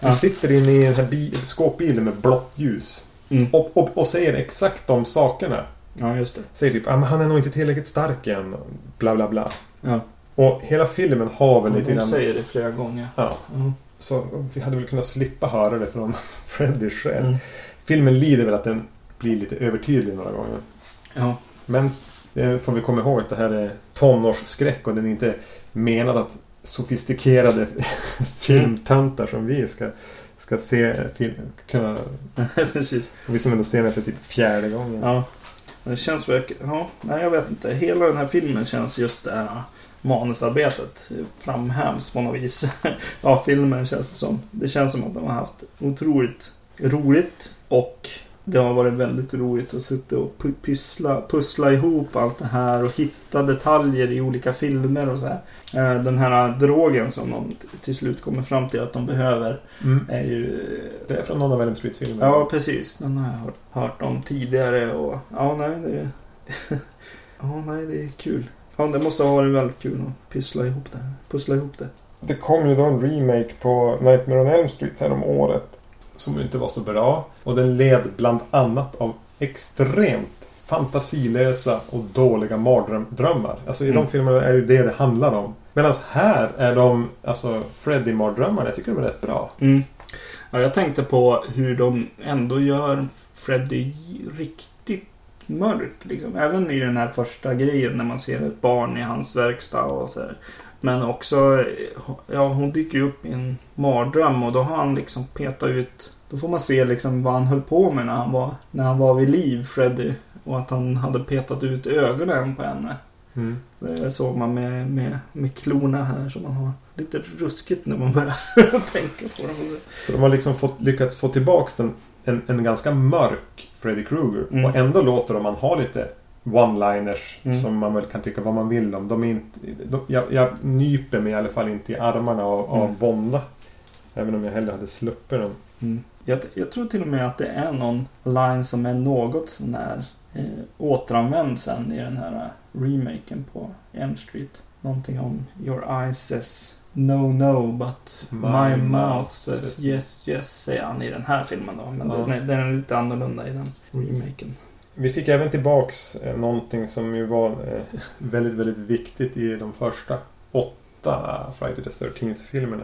Du Ja. sitter inne i den här bi- skåpbilen med blått ljus. Mm. Och, och, och säger exakt de sakerna. Ja, just det. Säger typ ah, han är nog inte tillräckligt stark än. Bla bla bla. Ja. Och hela filmen har väl lite De grann... säger det flera gånger. Ja. Mm. Så vi hade väl kunnat slippa höra det från Freddy själv. Mm. Filmen lider väl att den blir lite övertydlig några gånger. Ja. Men det får vi komma ihåg att det här är tonårsskräck och den är inte menad att sofistikerade filmtöntar som vi ska, ska se film, kunna... Precis. Vi som ändå ser den för typ fjärde gången. Ja. Det känns verkligen... Ja, nej jag vet inte. Hela den här filmen känns just det här manusarbetet framhävs på något vis. ja, filmen känns det som. Det känns som att de har haft otroligt roligt och det har varit väldigt roligt att sitta och pyssla, pussla ihop allt det här och hitta detaljer i olika filmer och så här. Eh, Den här drogen som de till slut kommer fram till att de behöver Mm. är ju Det är från någon av Elm Street-filmerna. Ja, precis. Den har jag hört, hört om tidigare och ja, nej, det... ja, nej, det är kul. Ja, det måste ha varit väldigt kul att pyssla ihop det. Pussla ihop det. Det kom ju då en remake på Nightmare on Elm Street här om året. Som inte var så bra. Och den led bland annat av extremt fantasilösa och dåliga mardrömmar. Alltså i Mm. de filmerna är det ju det det handlar om. Medan här är de, alltså Freddy-mardrömmarna, jag tycker de är rätt bra. Mm. Ja, jag tänkte på hur de ändå gör Freddy riktigt mörk. Liksom. Även i den här första grejen när man ser ett barn i hans verkstad och så här. Men också, ja hon dyker upp i en mardröm och då har han liksom petat ut Då får man se liksom vad han höll på med när han var, när han var vid liv, Freddy. Och att han hade petat ut ögonen på henne. Mm. Det såg man med, med, med klorna här som man har. Lite ruskigt när man börjar tänka på dem. Så de har liksom fått, lyckats få tillbaks den, en, en ganska mörk Freddy Krueger. Mm. Och ändå låter de man ha lite one-liners Mm. som man väl kan tycka vad man vill om. De är inte, de, jag, jag nyper mig i alla fall inte i armarna av, av Mm. vånda. Även om jag hellre hade sluppit dem. Mm. Jag, jag tror till och med att det är någon line som är något sån här eh, återanvänd sen i den här eh, remaken på M Street. Någonting om Your eyes says no no but my, My mouth says yes yes säger han i den här filmen då. Men Ja. den, är, den är lite annorlunda i den remaken. Vi fick även tillbaks eh, någonting som ju var eh, väldigt, väldigt viktigt i de första åtta Friday the 13th filmerna.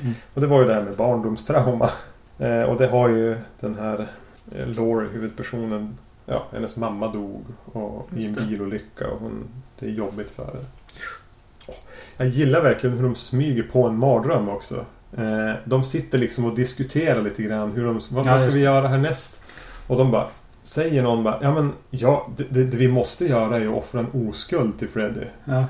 Mm. Och det var ju det här med barndomstrauma. Eh, och det har ju den här eh, Laurie, huvudpersonen, ja, hennes mamma dog och, i en bilolycka och hon, det är jobbigt för henne. Jag gillar verkligen hur de smyger på en mardröm också. Eh, de sitter liksom och diskuterar lite grann hur de, vad, Ja, ska vi göra härnäst? Och de bara Säger någon bara, ja men ja, det, det, det vi måste göra är att offra en oskuld till Freddy. Ja.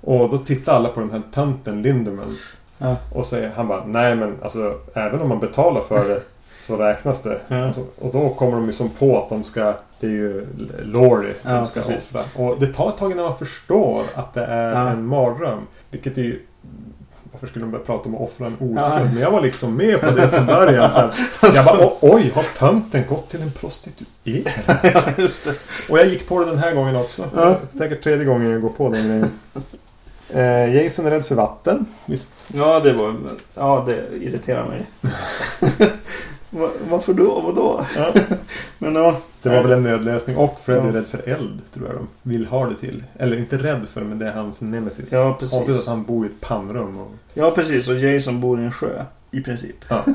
Och då tittar alla på den här tönten Lindemann. Ja. Och säger, han bara, nej men alltså även om man betalar för det så räknas det. Ja. Och, så, och då kommer de ju som på att de ska, det är ju Laurie Ja, de ska precis. offra. Och det tar ett tag innan man förstår att det är Ja. en mardröm. Vilket är ju varför skulle de börja prata om att offra en oskuld? Ja. Men jag var liksom med på det från början. Så här. Jag bara, "O- oj, har tönten gått till en prostituerad? Det. Och jag gick på det den här gången också. Ja. Säkert tredje gången jag går på den grejen. Eh, Jason är rädd för vatten. Visst. Ja, det var... Ja, det irriterar mig. Va- Varför då? Vadå? Ja. Men ja. Det var väl en nödlösning. Och Fred är Ja. rädd för eld, tror jag de vill ha det till. Eller inte rädd för, men det är hans nemesis. Ja, precis. Konstigt att han bor i ett pannrum. Och... Ja, precis. Och Jason bor i en sjö. I princip. Ja.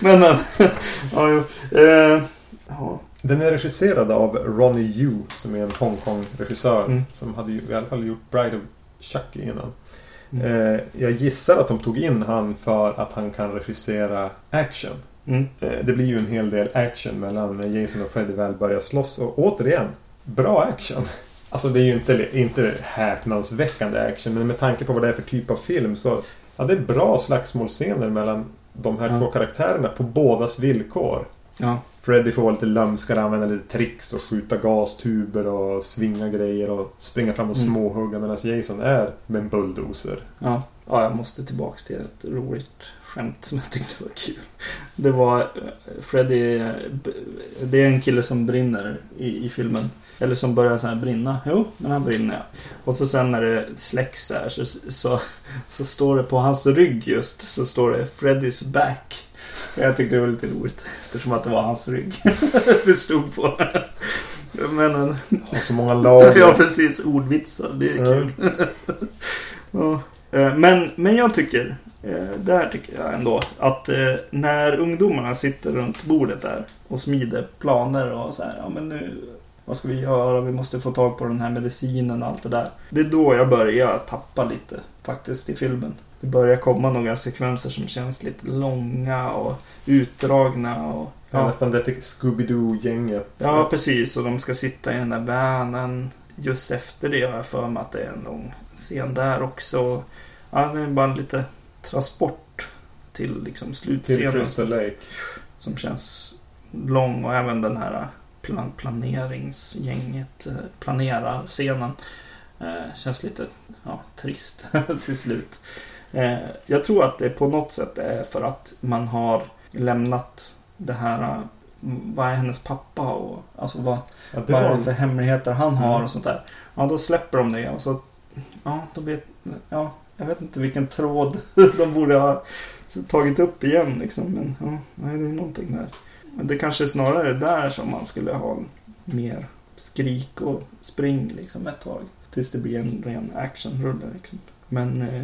men, men. Ja, jo. Eh, ja. Den är regisserad av Ronnie Yu, som är en Hongkong-regissör. Mm. Som hade i alla fall gjort Bride of Chucky innan. Mm. Eh, jag gissar att de tog in han för att han kan regissera action. Mm. Eh, Det blir ju en hel del action mellan Jason och Freddy väl börjar slåss. Och återigen, bra action. Alltså det är ju inte, inte häpnadsväckande action. Men med tanke på vad det är för typ av film så... Ja, det är bra slagsmålscener mellan de här Ja. två karaktärerna på bådas villkor. Ja. Freddy får vara lite lömskare, använda lite tricks och skjuta gastuber och svinga grejer och springa fram och Mm. småhugga medan Jason är med en bulldozer. Ja. Ja, jag måste tillbaks till ett roligt skämt som jag tyckte var kul. Det var eh, Freddy... eh, Det är en kille som brinner i, i filmen. Eller som börjar så här brinna. Jo, men han brinner ja. Och så sen när det släcks så här så, så, så står det på hans rygg just. Så står det Freddy's back. Jag tyckte det var lite roligt eftersom att det var hans rygg. det stod på. Men en, Har så många lager. Ja, precis. Ordvitsar. Det är kul. ja. Eh, men, men jag tycker, där tycker jag ändå, att eh, när ungdomarna sitter runt bordet där och smider planer och så här, ja men nu, vad ska vi göra? Vi måste få tag på den här medicinen och allt det där. Det är då jag börjar tappa lite faktiskt i filmen. Det börjar komma några sekvenser som känns lite långa och utdragna och Ja, nästan det Scooby-Doo-gänget. Ja, precis. Och de ska sitta i den där vanen. Just efter det har jag för mig att det är en lång scen där också. Ja, det är bara lite transport till liksom Till slutscenen Crystal Lake. som känns lång och även den här plan planeringsgänget eh, planerar scenen. Eh, känns lite ja, trist till slut. Eh, jag tror att det på något sätt är för att man har lämnat det här eh, vad är hennes pappa och alltså vad, Ja, det vad är det för hemligheter han har Mm. och sånt där. Ja, då släpper de det och så ja, då vet, ja, jag vet inte vilken tråd de borde ha tagit upp igen liksom. Men ja, nej, det är någonting där. Men det kanske är snarare där som man skulle ha mer skrik och spring liksom ett tag. Tills det blir en ren actionrulle liksom. Men eh,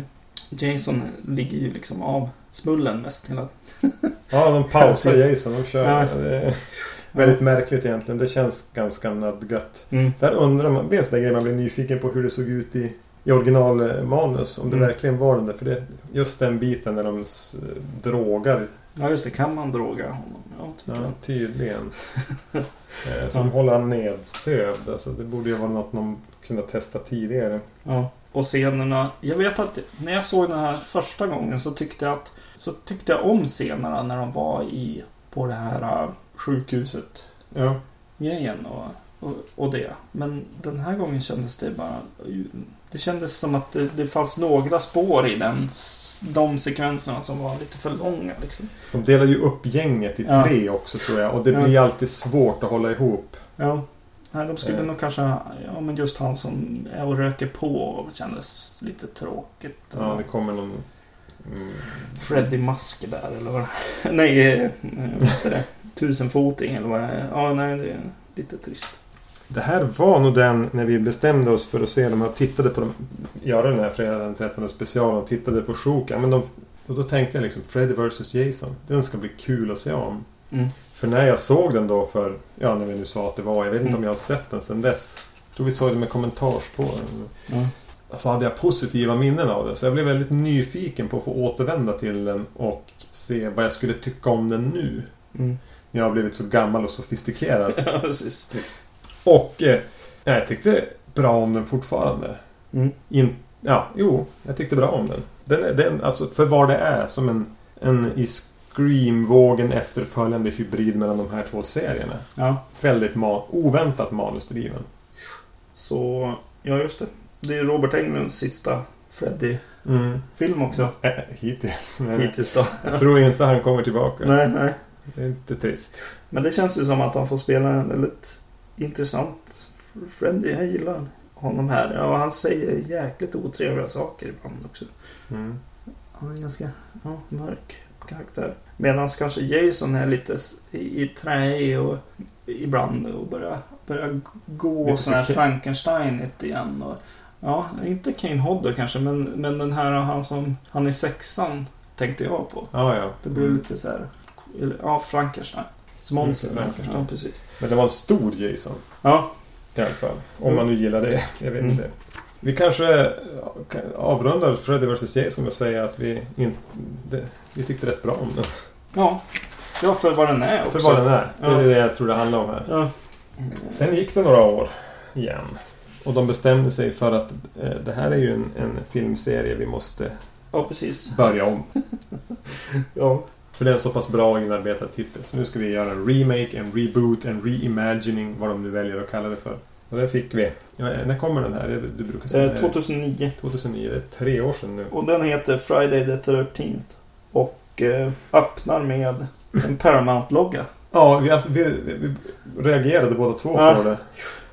Jason ligger ju liksom av smullen mest hela Ja, de pausar Jason. De kör. Ja. Det är väldigt märkligt egentligen. Det känns ganska nödgat. mm. Där undrar man, dels det grejen man blir nyfiken på hur det såg ut i, i originalmanus. Om det Mm. verkligen var den där. För det, just den biten när de drogar. Ja just det, kan man droga honom? Ja, tycker Ja, tydligen. eh, så Ja. håller han nedsövd. Alltså, det borde ju vara något de kunde testa tidigare. Ja. Och scenerna. Jag vet att när jag såg den här första gången så tyckte jag att så tyckte jag om scenerna när de var i på det här äh, sjukhuset Ja. grejen och, och, och det. Men den här gången kändes det bara det kändes som att det, det fanns några spår i den, de sekvenserna som var lite för långa. Liksom. De delar ju upp gänget i Ja. tre också tror jag. Och det Ja. blir alltid svårt att hålla ihop. Ja. Nej, de skulle Eh. nog kanske, ja men just han som är och röker på kändes lite tråkigt. Ja, det kommer någon... Mm, Freddy Mask där eller vad Nej, eh, vad heter det? Tusenfoting eller vad det är. Ja, nej, det är lite trist. Det här var nog den när vi bestämde oss för att se dem och tittade på dem. Göra den här fredag den 13 specialen och tittade på Shoka. Men de, och då tänkte jag liksom Freddy vs Jason. Den ska bli kul att se om. Mm. För när jag såg den då för, ja när vi nu sa att det var, jag vet inte Mm. om jag har sett den sedan dess. Jag tror vi såg det med kommentarspår. Ja. Så hade jag positiva minnen av det. Så jag blev väldigt nyfiken på att få återvända till den och se vad jag skulle tycka om den nu. Mm. När jag har blivit så gammal och sofistikerad. ja, precis. Och eh, ja, jag tyckte bra om den fortfarande. Mm. In, ja, jo, jag tyckte bra om den. Den, är- den alltså för vad det är som en, en i Scream-vågen efterföljande hybrid mellan de här två serierna. Ja, Väldigt ma- oväntat manusdriven. så, ja just det. Det är Robert Englunds sista Freddy-film Mm. också. Äh, hittills. Men Hittills då. jag tror inte han kommer tillbaka. nej, nej. Det är inte trist. Men det känns ju som att han får spela en väldigt intressant Freddy. Jag gillar honom här. Ja, han säger jäkligt otrevliga saker ibland också. Mm. Han är en ganska ja, mörk karaktär. Medan kanske Jason är lite i, i trä och ibland och börjar, börjar gå sån här Frankensteinigt igen. Och, ja, inte Kane Hodder kanske men, men den här han som han i sexan tänkte jag på. Ja, ja. Det blir Mm. lite så här, ja Frankenstein. Som. Mycket Frankenstein. Ja, precis. Men det var en stor Jason. Ja, I alla fall. Om Mm. man nu gillar det. Jag vet Mm. inte. Vi kanske avrundar Freddy vs Jason med att säga att vi, in, det, vi tyckte rätt bra om den. ja. Ja, för vad den är också. För vad den är. Det är Ja. det jag tror det handlar om här. Ja. Sen gick det några år igen. Och de bestämde sig för att eh, det här är ju en, en filmserie vi måste ja, börja om. Ja. För det är en så pass bra inarbetad titel. Så nu ska vi göra en remake, en reboot, en reimagining, vad de nu väljer att kalla det för. Och det fick vi. Ja, när kommer den här? Du brukar säga Eh, 2009. 2009. Det är tre år sedan nu. Och den heter Friday the 13th. Och eh, öppnar med en Paramount-logga. Ja, vi, alltså, vi, vi reagerade båda två Ja. på det.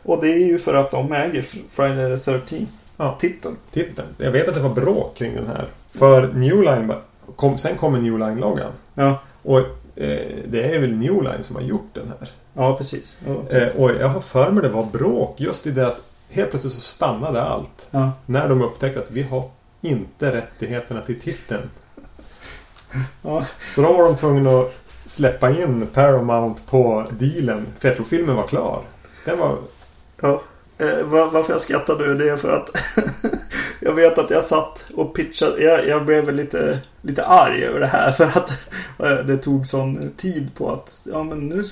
Och det är ju för att de äger Friday the 13th. Ja. Titeln. Titeln. Jag vet att det var bråk kring den här. För New Line, kom, sen kommer New Line-loggan. Ja, Och eh, det är väl New Line som har gjort den här. ja precis. Ja. Eh, och jag har för mig det var bråk just i det att helt plötsligt så stannade allt. Ja. När de upptäckte att vi har inte rättigheterna till titeln. Ja. Så då var de tvungna att släppa in Paramount på dealen. För jag tror filmen var klar. Den var... Ja. Eh, varför jag skrattar nu det är för att jag vet att jag satt och pitchade. Jag, jag blev väl lite, lite arg över det här för att eh, det tog sån tid på att ja men nu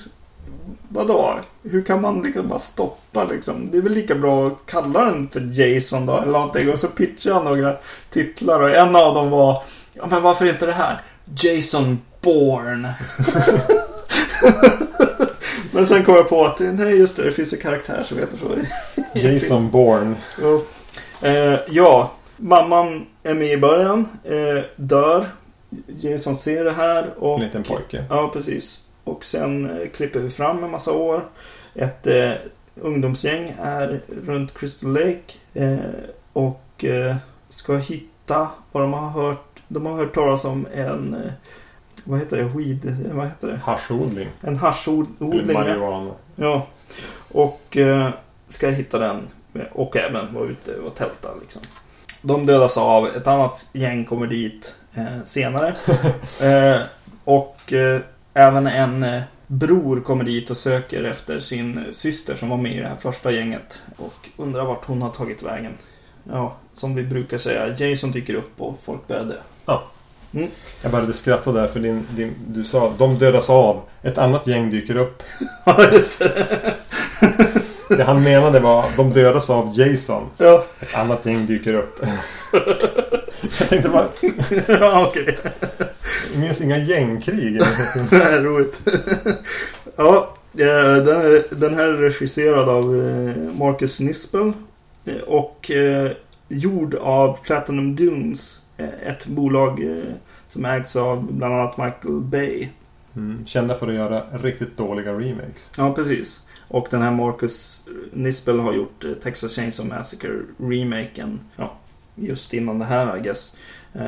Vadå? Hur kan man liksom bara stoppa liksom? Det är väl lika bra att kalla den för Jason då eller någonting. Och så pitchade jag några titlar och en av dem var Ja men varför inte det här? Jason Bourne. men sen kom jag på att nej just det, det finns en karaktär som heter så. Jason Bourne. Eh, ja, mamman är med i början. Eh, dör. Jason ser det här. Och, En liten pojke. Ja, precis. Och sen eh, klipper vi fram en massa år. Ett eh, ungdomsgäng är runt Crystal Lake. Eh, och eh, ska hitta vad de har hört. De har hört talas om en... Vad heter det? Weed? Vad heter det? Haschodling. En haschodling. ja. marijuana. Ja. Och eh, ska hitta den. Och även vara ute och tälta liksom. De dödas av. Ett annat gäng kommer dit eh, senare. eh, och eh, även en eh, bror kommer dit och söker efter sin syster som var med i det här första gänget. Och undrar vart hon har tagit vägen. Ja, som vi brukar säga. Jason dyker upp och folk börjar dö. Jag började skratta där för din, din, du sa de dödas av. Ett annat gäng dyker upp. Ja, just det. Det han menade var de dödas av Jason. Ja, Ett annat gäng dyker upp. Jag tänkte bara, ja okej. jag minns inga gängkrig. Är roligt. ja, eh, den, är, den här är regisserad av eh, Marcus Nispel. eh, Och gjord av Platinum Dunes. Eh, Ett bolag eh, som ägs av bland annat Michael Bay. Mm, kända för att göra riktigt dåliga remakes. Ja, precis. Och den här Marcus Nispel har gjort eh, Texas Chainsaw Massacre remaken. Ja, just innan det här I guess. Eh,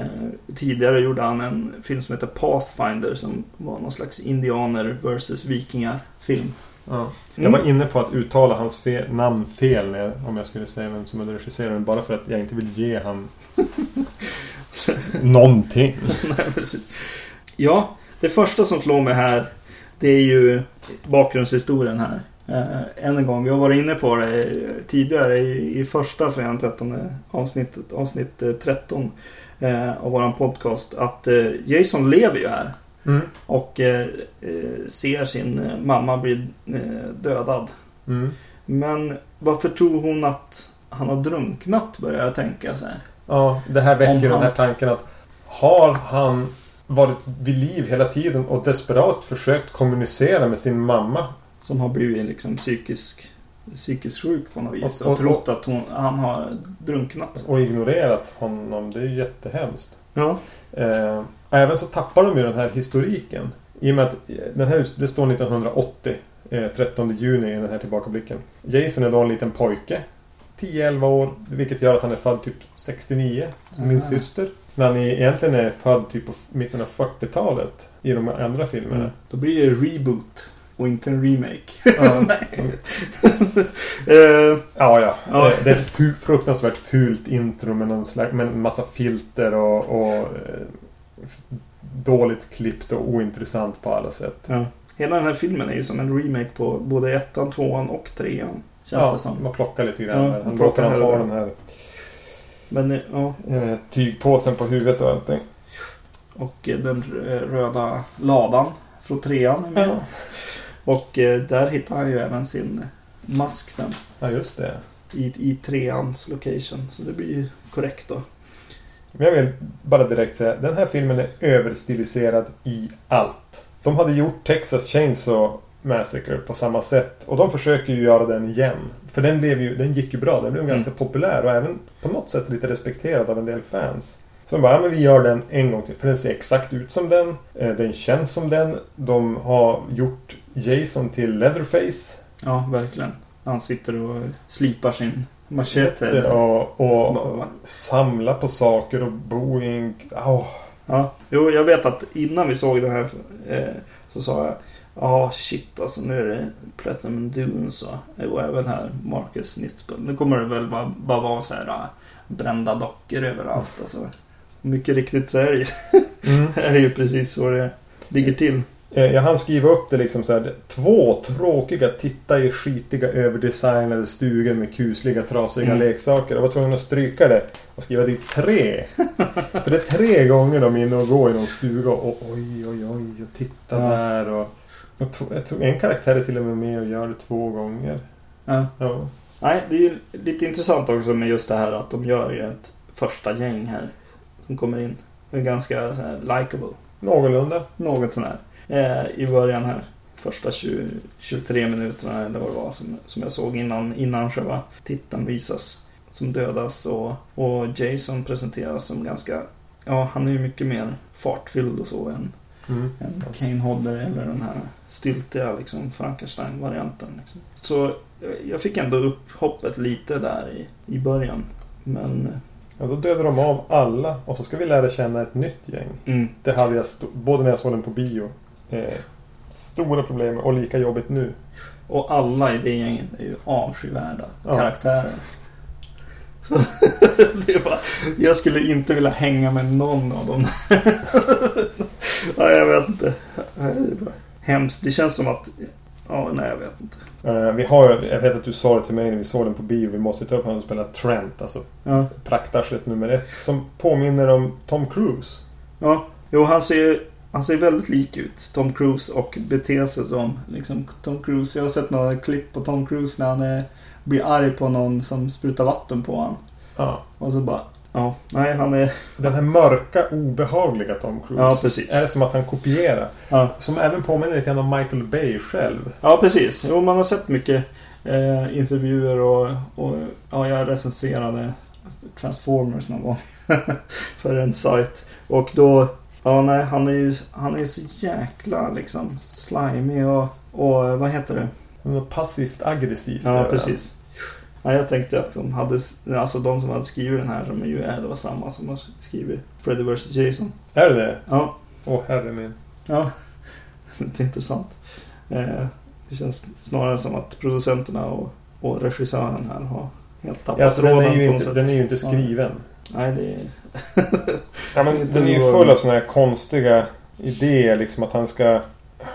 tidigare gjorde han en film som heter Pathfinder som var någon slags indianer versus vikingar film. Ja. Jag Mm. var inne på att uttala hans fe- namn fel om jag skulle säga vem som är regisseraren. Bara för att jag inte vill ge han någonting. Nej, precis. Ja, det första som slår mig här det är ju bakgrundshistorien här. Eh, än en gång, vi har varit inne på det eh, tidigare i, i första fredagen 13 avsnittet, avsnitt eh, 13 eh, av våran podcast. Att eh, Jason lever ju här. Mm. Och eh, eh, ser sin eh, mamma bli eh, dödad. Mm. Men varför tror hon att han har drunknat börjar jag tänka så här. Ja, det här väcker Om den han- här tanken att har han varit vid liv hela tiden och desperat försökt kommunicera med sin mamma? Som har blivit liksom psykisk, psykiskt sjuk på något vis. Och- Och, och- trott att hon, han har drunknat. Och ignorerat honom. Det är ju jättehemskt. Ja. Eh, även så tappar de ju den här historiken. I och med att eh, den här, det står 1980. Eh, 13 juni i den här tillbakablicken. Jason är då en liten pojke. 10-11 år. Vilket gör att han är född typ 69. Som min Aha. syster. När han egentligen är född typ på mitten av 40-talet. I de andra filmerna. Mm. Då blir det reboot. Och inte en remake. Ja. Eh, Ja, ja. Ja. Det- är ett fruktansvärt fult intro med, någon slags, med en massa filter och, och eh, dåligt klippt och ointressant på alla sätt. ja. Hela den här filmen är ju som en remake på både ettan, tvåan och trean. Känns Ja, det som. man plockar lite grann Ja, där. Han låter han ha den här Men eh, ja. tygpåsen på huvudet och allting. Och eh, den eh, röda ladan från trean är med. Ja. Och där hittar han ju även sin mask sen. ja, just det. I, i treans location. Så det blir ju korrekt då. Men jag vill bara direkt säga den här filmen är överstiliserad i allt. De hade gjort Texas Chainsaw Massacre på samma sätt. Och de försöker ju göra den igen. För den, blev ju, den gick ju bra. Den blev ganska populär och även på något sätt lite respekterad av en del fans. Så de bara, ja, men vi gör den en gång till. För den ser exakt ut som den. Eh, Den känns som den. De har gjort Jason till Leatherface. Ja, verkligen. Han sitter och slipar sin machete. Och, och Bara- samla på saker och bo i en... åh. Ja, jo, jag vet att innan vi såg den här eh, så sa jag Ja, shit alltså nu är det Platinum Dunes och, och även här Marcus Nispel. Nu kommer det väl bara, bara vara så här äh, brända dockor överallt. Alltså. Mycket riktigt så är det ju, Mm. är det ju precis så det ligger till. Eh, Jag hann skriva upp det liksom så här. Två tråkiga titta i skitiga överdesignade stugor med kusliga trasiga Mm. leksaker. Jag var tvungen att stryka det och skriva dit tre. För det är tre gånger de är inne och går i någon stuga och oj oj oj och titta Ja. där och... Jag tog, jag tog, en karaktär är till och med med och gör det två gånger. Ja. Ja. Nej, det är ju lite intressant också med just det här att de gör ju ett första gäng här. Som kommer in. Det är ganska så här likable. Någorlunda. Något sån här. Eh, I början här. Första 20, 23 minuterna eller vad det var som, som jag såg innan, innan själva titeln visas. Som dödas och, och Jason presenteras som ganska... Ja, han är ju mycket mer fartfylld och så än, Mm. än Kane Hodder eller den här styltiga liksom Frankenstein-varianten. Liksom. Så eh, jag fick ändå upp hoppet lite där i, i början. Men... Ja, då dödar de av alla och så ska vi lära känna ett nytt gäng. Mm, Det hade jag både när jag såg den på bio. Eh, stora problem och lika jobbigt nu. Och alla i det gänget är ju avskyvärda Ja. karaktärer. Så det var, jag skulle inte vilja hänga med någon av dem. ja, jag vet inte. Hemskt. Det känns som att... Ja, nej, jag vet inte. Eh, vi har, jag vet att du sa det till mig när vi såg den på bio. Vi måste ta upp honom som spelar Trent. Alltså Ja, praktarslet nummer ett. Som påminner om Tom Cruise. ja. Jo, han ser, han ser väldigt lik ut. Tom Cruise och beter sig som liksom, Tom Cruise. Jag har sett några klipp på Tom Cruise när han är, blir arg på någon som sprutar vatten på honom. Ja. Och så bara... Ja, nej, han är... Den här mörka, obehagliga Tom Cruise. Ja, precis. Är det som att han kopierar. Ja. Som även påminner lite grann om Michael Bay själv. Ja, precis. Jo, man har sett mycket eh, intervjuer och, och ja, jag recenserade Transformers någon gång för en sajt. Och då, ja nej, han är ju han är så jäkla liksom slimy och, och vad heter det? Passivt aggressivt. Ja, precis. Ja, jag tänkte att de hade, alltså de som hade skrivit den här som ju är då samma som har skrivit Freddy vs Jason. Är det det? Ja, Åh herre min. Ja, lite intressant. Eh, det känns snarare som att producenterna och, och regissören här har helt tappat Ja, alltså, den, tråden är ju inte, sätt. den är ju inte Ja. skriven. Nej, det är... Ja, men den är ju full av såna här konstiga idéer. Liksom att han ska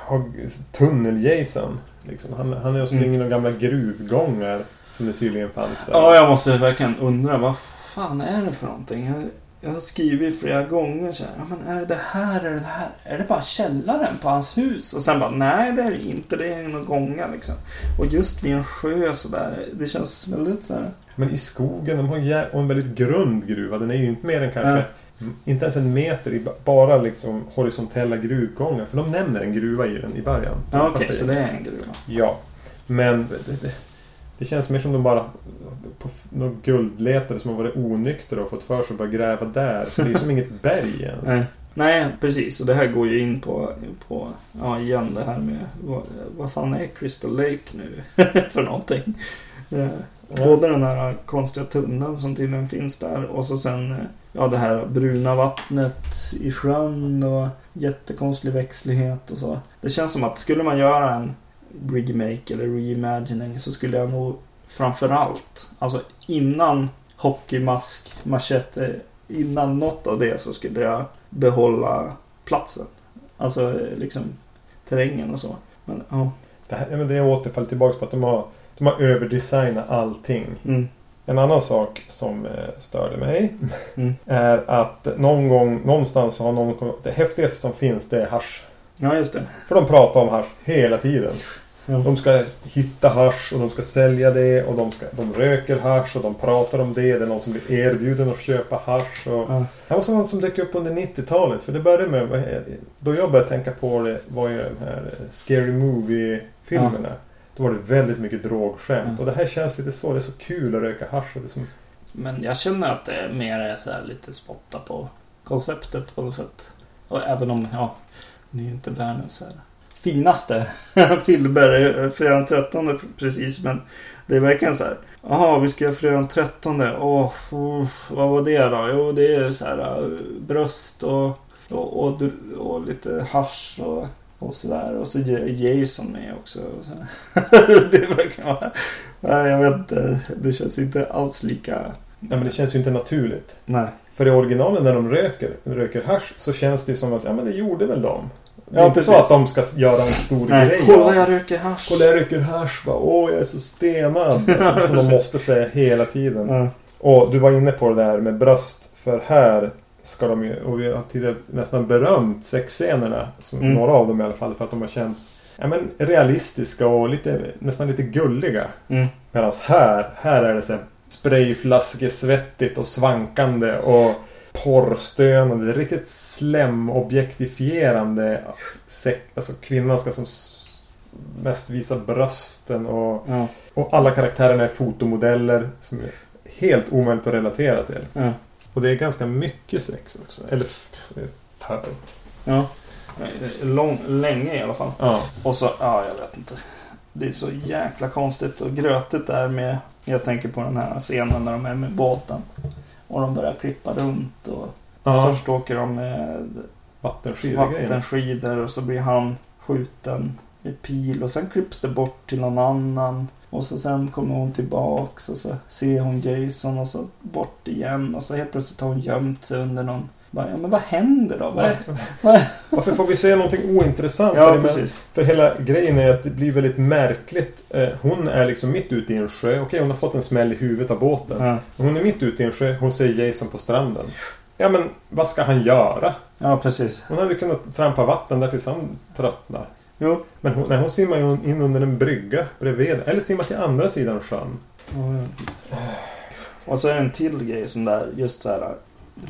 ha tunnel-Jason. Liksom. Han, han är och springer Mm. några gamla gruvgångar. Som det tydligen fanns där. Ja, jag måste verkligen undra vad fan är det för någonting? Jag, jag har skrivit flera gånger så här, ja men är det det här, är det det här? Är det bara källaren på hans hus? Och sen bara, nej det är det inte, det är några gångar liksom. Och just vid en sjö så där, det känns väldigt så här. Men i skogen, de har jä- och en väldigt grund gruva. Den är ju inte mer än kanske inte ens en meter i ba- bara liksom horisontella gruvgångar. För de nämner en gruva i den i början. Ja okej, Fattar så det är en gruva. Ja. Men det, det, det känns mer som de bara på några guldletare som har varit onyktra och fått för sig att börja gräva där. För det är som inget berg ens. Nej. Nej, precis. Och det här går ju in på, på ja igen det här med vad, vad fan är Crystal Lake nu för någonting? Eh, Ja. Både den här konstiga tunneln som tydligen finns där och så sen eh, ja, det här bruna vattnet i sjön och jättekonstig växtlighet och så. Det känns som att skulle man göra en remake eller reimagining så skulle jag nog framförallt, alltså innan hockeymask, machete, innan något av det så skulle jag behålla platsen. Alltså liksom terrängen och så. Men ja. Det, här, men det återfaller tillbaka på att de har, de har överdesignat allting. Mm. En annan sak som eh, störde mig Mm. är att någon gång, någonstans har någon kommit- Det häftigaste som finns det är hasch. Ja, just det. För de pratar om hasch hela tiden. Ja. De ska hitta hasch och de ska sälja det och de, ska, de röker hasch och de pratar om det. Det är någon som blir erbjuden att köpa hasch. Och... Ja. Det var sånt som dök upp under 90-talet. För det började med, då jag började tänka på det var ju de här Scary Movie-filmerna. Då var det väldigt mycket drogskämt. Ja. Och det här känns lite så. Det är så kul att röka hasch. Och det som, Men jag känner att det är mer är så lite spotta på konceptet på något sätt. Och även om, ja, det är ju inte världens här finaste filmer. Fredag den 13 precis, men det är verkligen så här. Jaha, vi ska göra fredag den 13. Åh, oh, vad var det då? Jo, det är så här eh, bröst och, och, och, och lite hasch och, och sådär. Och så är Jason med också. Det verkar vara... Nej, jag vet inte. Det känns inte alls lika... ja, men det känns ju inte naturligt. Nej. För i originalen när de röker, röker hasch så känns det som att ja men det gjorde väl de. Det är Ja, inte precis. så att de ska göra en stor Nej. grej Kolla, jag röker hasch. Kolla jag röker hasch va. Åh jag är så stenad. Som de måste säga hela tiden. Ja. Och du var inne på det där med bröst. För här ska de ju, och vi har tidigare nästan berömt sexscenerna. Som Mm. Några av dem i alla fall. För att de har känts ja, men, realistiska och lite, nästan lite gulliga. Mm. Medan här, här är det så här sprayflaskesvettigt och svankande och porrstönande. Det är riktigt slemobjektifierande. Sex, alltså kvinnan ska som mest visa brösten och, Ja. och alla karaktärerna är fotomodeller som är helt omöjligt att relatera till. Ja. Och det är ganska mycket sex också. Eller för. ja. Lång, länge i alla fall. Ja. Och så, ja jag vet inte. Det är så jäkla konstigt och grötigt där med, jag tänker på den här scenen när de är med båten. Och de börjar klippa runt och ja. först åker de med vattenskidor och så blir han skjuten med pil och sen klipps det bort till någon annan. Och så sen kommer hon tillbaks och så ser hon Jason och så bort igen och så helt plötsligt har hon gömt sig under någon bara, ja, men vad händer då? Vad, vad? Varför får vi se någonting ointressant? Ja, precis. För hela grejen är att det blir väldigt märkligt. Eh, Hon är liksom mitt ute i en sjö. Okej, hon har fått en smäll i huvudet av båten. Ja, Hon är mitt ute i en sjö. Hon ser Jason på stranden. Ja, men vad ska han göra? ja precis. Hon hade kunnat trampa vatten där tills han tröttnade. Jo. Men hon, nej, hon simmar ju in under en brygga bredvid. Eller simmar till andra sidan sjön. Och så är det en till grej som där just så här.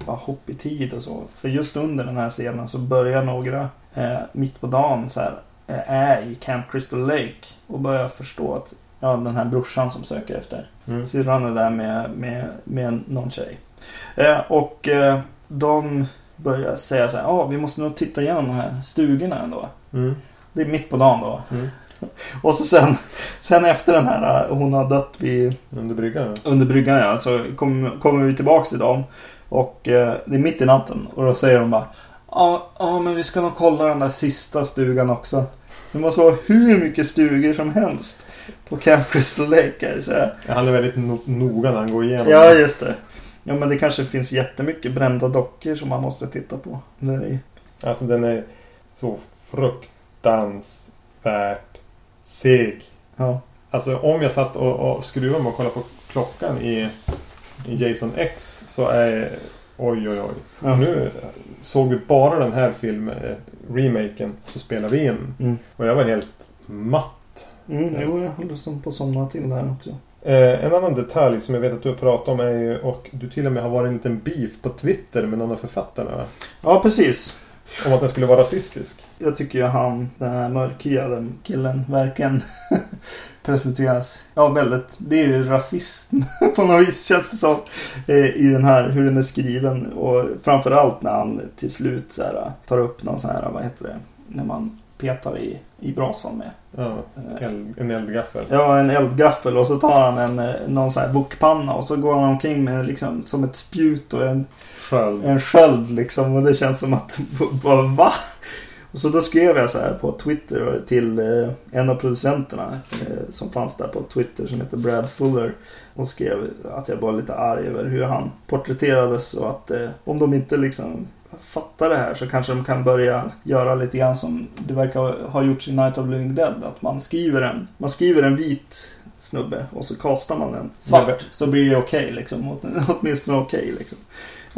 Bara hopp i tid och så. För just under den här scenen så börjar några eh, mitt på dagen så här, eh, är i Camp Crystal Lake och börjar förstå att ja, den här brorsan som söker efter Mm. syrran är där med, med, med någon tjej. Eh, och eh, de börjar säga så här, ja vi måste nog titta igenom de här stugorna ändå. Mm. Det är mitt på dagen då. Mm. Och så sen, sen efter den här, eh, hon har dött vid Under bryggan. under bryggan ja, så kom, kommer vi tillbaks till dem. Och eh, det är mitt i natten. Och då säger de bara Ja, ja men vi ska nog kolla den där sista stugan också. Det måste vara hur mycket stugor som helst. På Camp Crystal Lake här, så här. Han är väldigt no noga när han går igenom. Ja, just det. Ja, men det kanske finns jättemycket brända dockor som man måste titta på. Där i. Alltså den är så fruktansvärt seg. Ja. Alltså om jag satt och, och skruvade mig och kollade på klockan i, i Jason X så är Oj oj oj. Ja. Nu såg vi bara den här filmen, eh, remaken, så spelade vi in. Mm. Och jag var helt matt. Mm, jo, jag som på att somna till där också. Eh, en annan detalj som jag vet att du har pratat om är ju, och du till och med har varit en liten beef på Twitter med någon av författarna. Ja, precis. Om att den skulle vara rasistisk. Jag tycker ju han, den här mörkhyade killen, verkligen presenteras. Ja, väldigt. Det är ju rasism på något vis känns det som. eh, I den här, hur den är skriven. Och framförallt när han till slut så här, tar upp någon sån här, vad heter det? När man petar i, i brasan med. Ja, Eh, eld, en eldgaffel. Ja, en eldgaffel och så tar han en, eh, någon sån här wokpanna och så går han omkring med liksom som ett spjut och en, Sköld. en sköld liksom. Och det känns som att, bara, va? Och så då skrev jag så här på Twitter till eh, en av producenterna eh, som fanns där på Twitter som heter Brad Fuller. Och skrev att jag var lite arg över hur han porträtterades och att eh, om de inte liksom fattar det här så kanske de kan börja göra lite grann som det verkar ha gjorts i Night of Living Dead. Att man skriver en, man skriver en vit snubbe och så kastar man en svart så blir det okej liksom. Åtminstone okej liksom.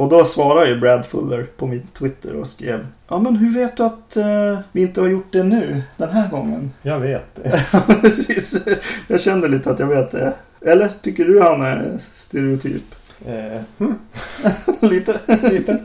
Och då svarade ju Brad Fuller på min Twitter och skrev Ja men hur vet du att uh, vi inte har gjort det nu den här gången? Jag vet det. Precis. Jag kände lite att jag vet det. Eller tycker du han är stereotyp? Eh, hmm. lite. Lite.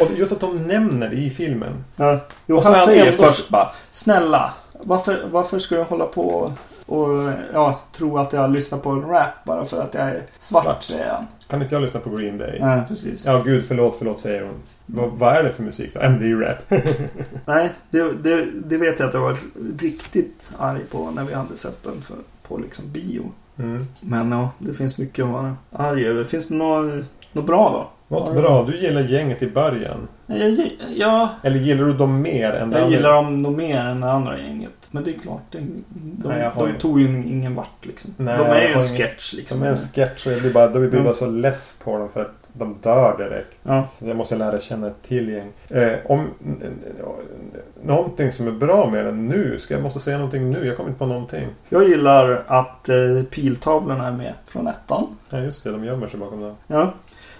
Och just att de nämner det i filmen. Ja. Jo, Och så han säger ändå- först bara Snälla, varför, varför ska jag hålla på och ja, tro att jag lyssnar på en rap bara för att jag är svart, Svart. han. Kan inte jag lyssna på Green Day? Nej, precis. Ja, gud förlåt, förlåt säger hon. Vad, vad är det för musik då? Men det är ju rap. Nej, det, det, det vet jag att jag var riktigt arg på när vi hade sett den för, på liksom bio. Mm. Men ja, det finns mycket att vara arg över. Finns det något, något bra då? Något bra. Du gillar gänget i början. Jag, ja, Eller gillar du dem mer än det jag andra? gillar dem nog mer än det andra gänget. Men det är klart, det, de, Nej, jag har de ju- tog ju ingen vart liksom. Nej, de jag är ju har en ingen- sketch liksom. Som en sketch och jag blir bara, då blir jag bara så less på dem för att de dör direkt. Ja. Jag måste lära känna ett till gäng. Eh, om n- n- någonting som är bra med den nu. Ska jag måste säga någonting nu? Jag kommer inte på någonting. Jag gillar att eh, piltavlorna är med från ettan. Ja just det, de gömmer sig bakom det. Ja,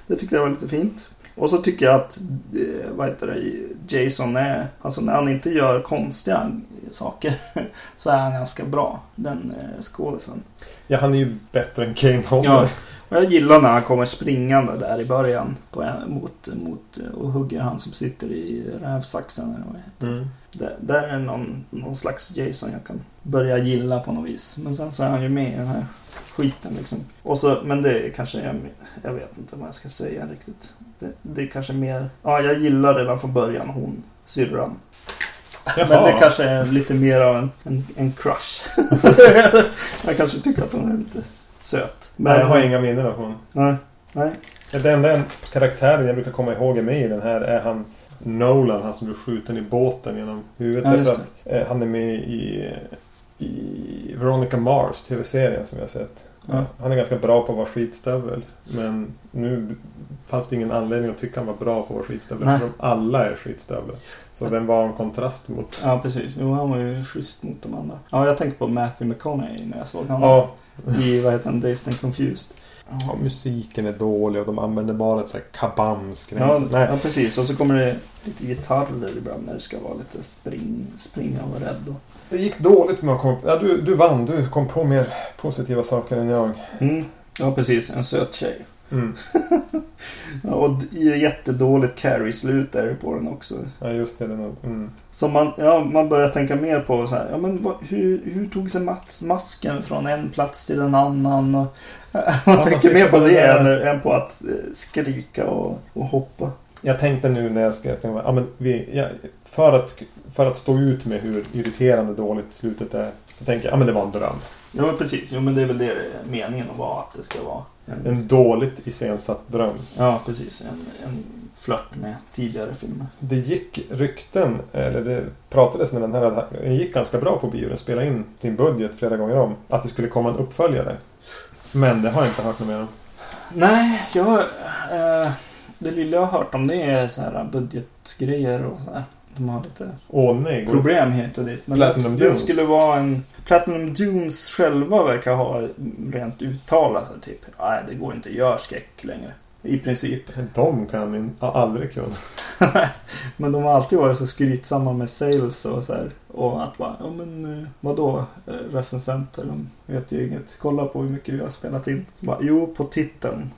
det tyckte jag var lite fint. Och så tycker jag att, eh, vad heter det, Jason är, alltså när han inte gör konstiga saker så är han ganska bra, den eh, skådisen. Ja, han är ju bättre än Kane Hodder. Ja. Och jag gillar när han kommer springande där i början på mot, mot eh, och hugger han som sitter i rävsaxen. Eller vad det heter. Mm. Där, där är någon, någon slags Jason jag kan börja gilla på något vis. Men sen så är han ju med i den här skiten liksom. Och så, men det är kanske, jag, jag vet inte vad jag ska säga riktigt. Det, det är kanske mer, ja jag gillar redan från början hon, syrran. Men det kanske är lite mer av en, en, en crush. jag kanske tycker att hon är lite söt. Men, Nej, jag har inga minnen av honom. Nej, nej. Den enda karaktären jag brukar komma ihåg är med i den här är han Nolan, han som blir skjuten i båten genom huvudet. Ja, att eh, han är med i, i Veronica Mars, tv-serien som jag sett. Ja. Han är ganska bra på att vara skitstövel. Men nu fanns det ingen anledning att tycka han var bra på att vara skitstövel. Eftersom alla är skitstövlar. Så vem var en kontrast mot? Ja, precis. Jo, han var ju schysst mot de andra. Ja, jag tänkte på Matthew McConaughey när jag såg honom. Ja, I, vad heter den, Dazed and Confused. Ja, musiken är dålig och de använder bara ett så här kabams Ja, Nej. ja, precis. Och så kommer det lite gitarrer ibland när det ska vara lite spring, springa och rädd. Och... Det gick dåligt med att komma ja, du, du vann, du kom på mer positiva saker än jag. Mm. Ja, precis. En söt tjej. Mm. Ja, och jättedåligt carry-slut är det på den också. Ja, just det. Den, mm. Så man, ja, man börjar tänka mer på så här, ja men vad, hur, hur tog sig Mats masken från en plats till en annan? Och, man man tänker mer på det än, än på att eh, skrika och, och hoppa. Jag tänkte nu när jag skrev, ja, men vi, ja, för, att, för att stå ut med hur irriterande dåligt slutet är. Så tänker jag, ja men det var en dröm. Jo men precis, jo men det är väl det meningen att vara, att det ska vara. En, En dåligt iscensatt dröm. ja precis, en, en flört med tidigare filmer. Det gick rykten, eller det pratades när den här den gick ganska bra på bio. Den spelade in sin budget flera gånger om. Att det skulle komma en uppföljare. Men det har jag inte hört något mer om. Nej, jag... Eh, det lilla jag har hört om det är så här budgetgrejer och så här. De har lite går- problem hit och dit. Men Platinum det, det Dunes. skulle vara en... Platinum Dunes själva verkar ha rent uttalat sig typ. Nej, det går inte göra skräck längre. I princip. De kan in, aldrig kunnat. Men de har alltid varit så skrytsamma med sales och så här. Och att bara, ja men eh, vadå eh, recensenter? De vet ju inget. Kolla på hur mycket vi har spelat in. Så bara, jo, på titeln.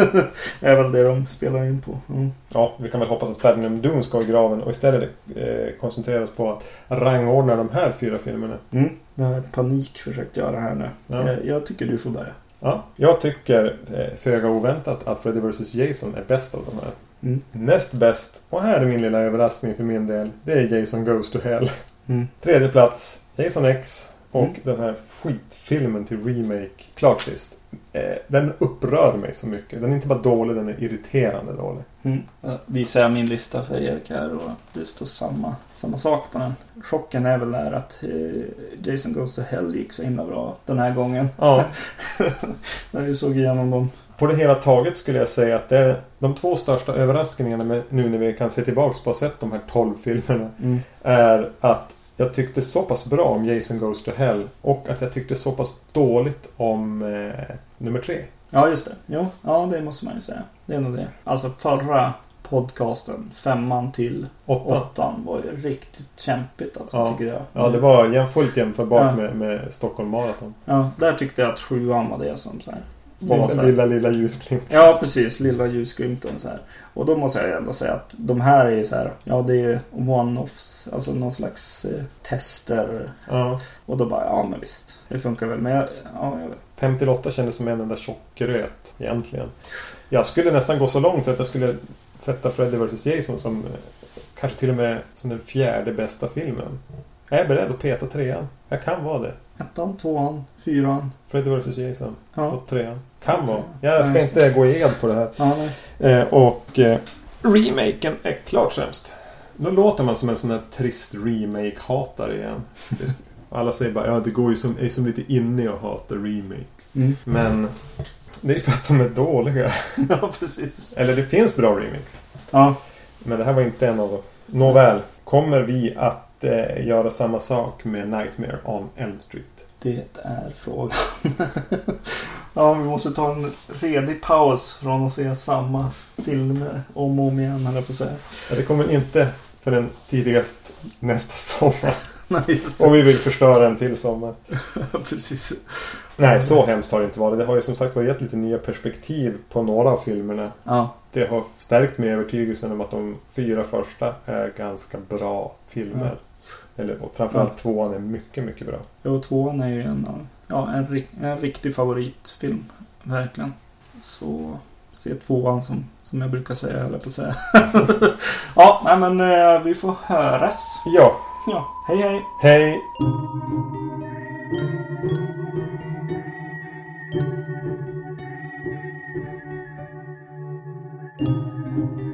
är väl det de spelar in på. Mm. Ja, vi kan väl hoppas att Platinum Doom ska i graven och istället eh, koncentrera oss på att rangordna de här fyra filmerna. Mm. Jag panik försökt göra här nu. Ja. Eh, Jag tycker du får börja. Ja, jag tycker eh, föga oväntat att Freddy vs Jason är bäst av de här. Mm. Näst bäst, och här är min lilla överraskning för min del, det är Jason Goes to Hell. Mm. Tredje plats, Jason X och Mm. den här skitfilmen till remake, klart sist. Eh, den upprör mig så mycket. Den är inte bara dålig, den är irriterande dålig. Mm. Visar jag min lista för Erik här och det står samma, samma sak på den. Chocken är väl där att eh, Jason Goes to Hell gick så himla bra den här gången. Ja, När vi såg igenom dem. på det hela taget skulle jag säga att det är de två största överraskningarna med, nu när vi kan se tillbaks på att ha sett de här 12 filmerna. Mm. är att jag tyckte så pass bra om Jason Goes to Hell och att jag tyckte så pass dåligt om eh, nummer tre. Ja, just det. Jo, ja det måste man ju säga. Det är nog det. Alltså förra podcasten, femman till Åtta. åttan, var ju riktigt kämpigt alltså, Ja. tycker jag. Ja, det var jäm, fullt jämförbart Ja. med, med Stockholm Marathon. Ja, där tyckte jag att sjuan var det som så här, Lilla, lilla, lilla ljusglimt. Ja, precis. Lilla ljusglimten så här. Och då måste jag ändå säga att de här är ju så här. Ja, det är one-offs. Alltså någon slags eh, tester. Ja. Och då bara, ja men visst. Det funkar väl. Men jag, ja, jag vet. 5 till 8 kändes som en enda tjock gröt egentligen. Jag skulle nästan gå så långt så att jag skulle sätta Freddy vs Jason som eh, kanske till och med som den fjärde bästa filmen. Jag är beredd att peta trean. Jag kan vara det. Ettan, tvåan, fyran. Freddy vs Jason Ja. och trean. Kan vara. Ja, Jag ska inte gå i ed på det här. Ja. Eh, och eh, remaken är klart sämst. Då låter man som en sån här trist remake-hatare igen. Alla säger bara ja det går ju som, är som lite inne att hata remakes. Mm. Men det är för att de är dåliga. Ja, precis. Eller det finns bra remakes. Ja. Men det här var inte en av dem. Nåväl. Kommer vi att eh, göra samma sak med Nightmare on Elm Street? Det är frågan. ja, vi måste ta en redig paus från att se samma filmer om och om igen, höll på att säga. Ja, det kommer inte förrän tidigast nästa sommar. Nej, Om vi vill förstöra en till sommar. Precis. Nej, så hemskt har det inte varit. Det har ju som sagt var gett lite nya perspektiv på några av filmerna. Ja, Det har stärkt mig i övertygelsen om att de fyra första är ganska bra filmer. Eller och framförallt tvåan är mycket, mycket bra. och tvåan är ju en, av- ja, en, en riktig favoritfilm. Verkligen. Så se tvåan som, som jag brukar säga, jag på att säga. ja, nej men eh, vi får höras. Ja, Ja, hej hej. hej! thank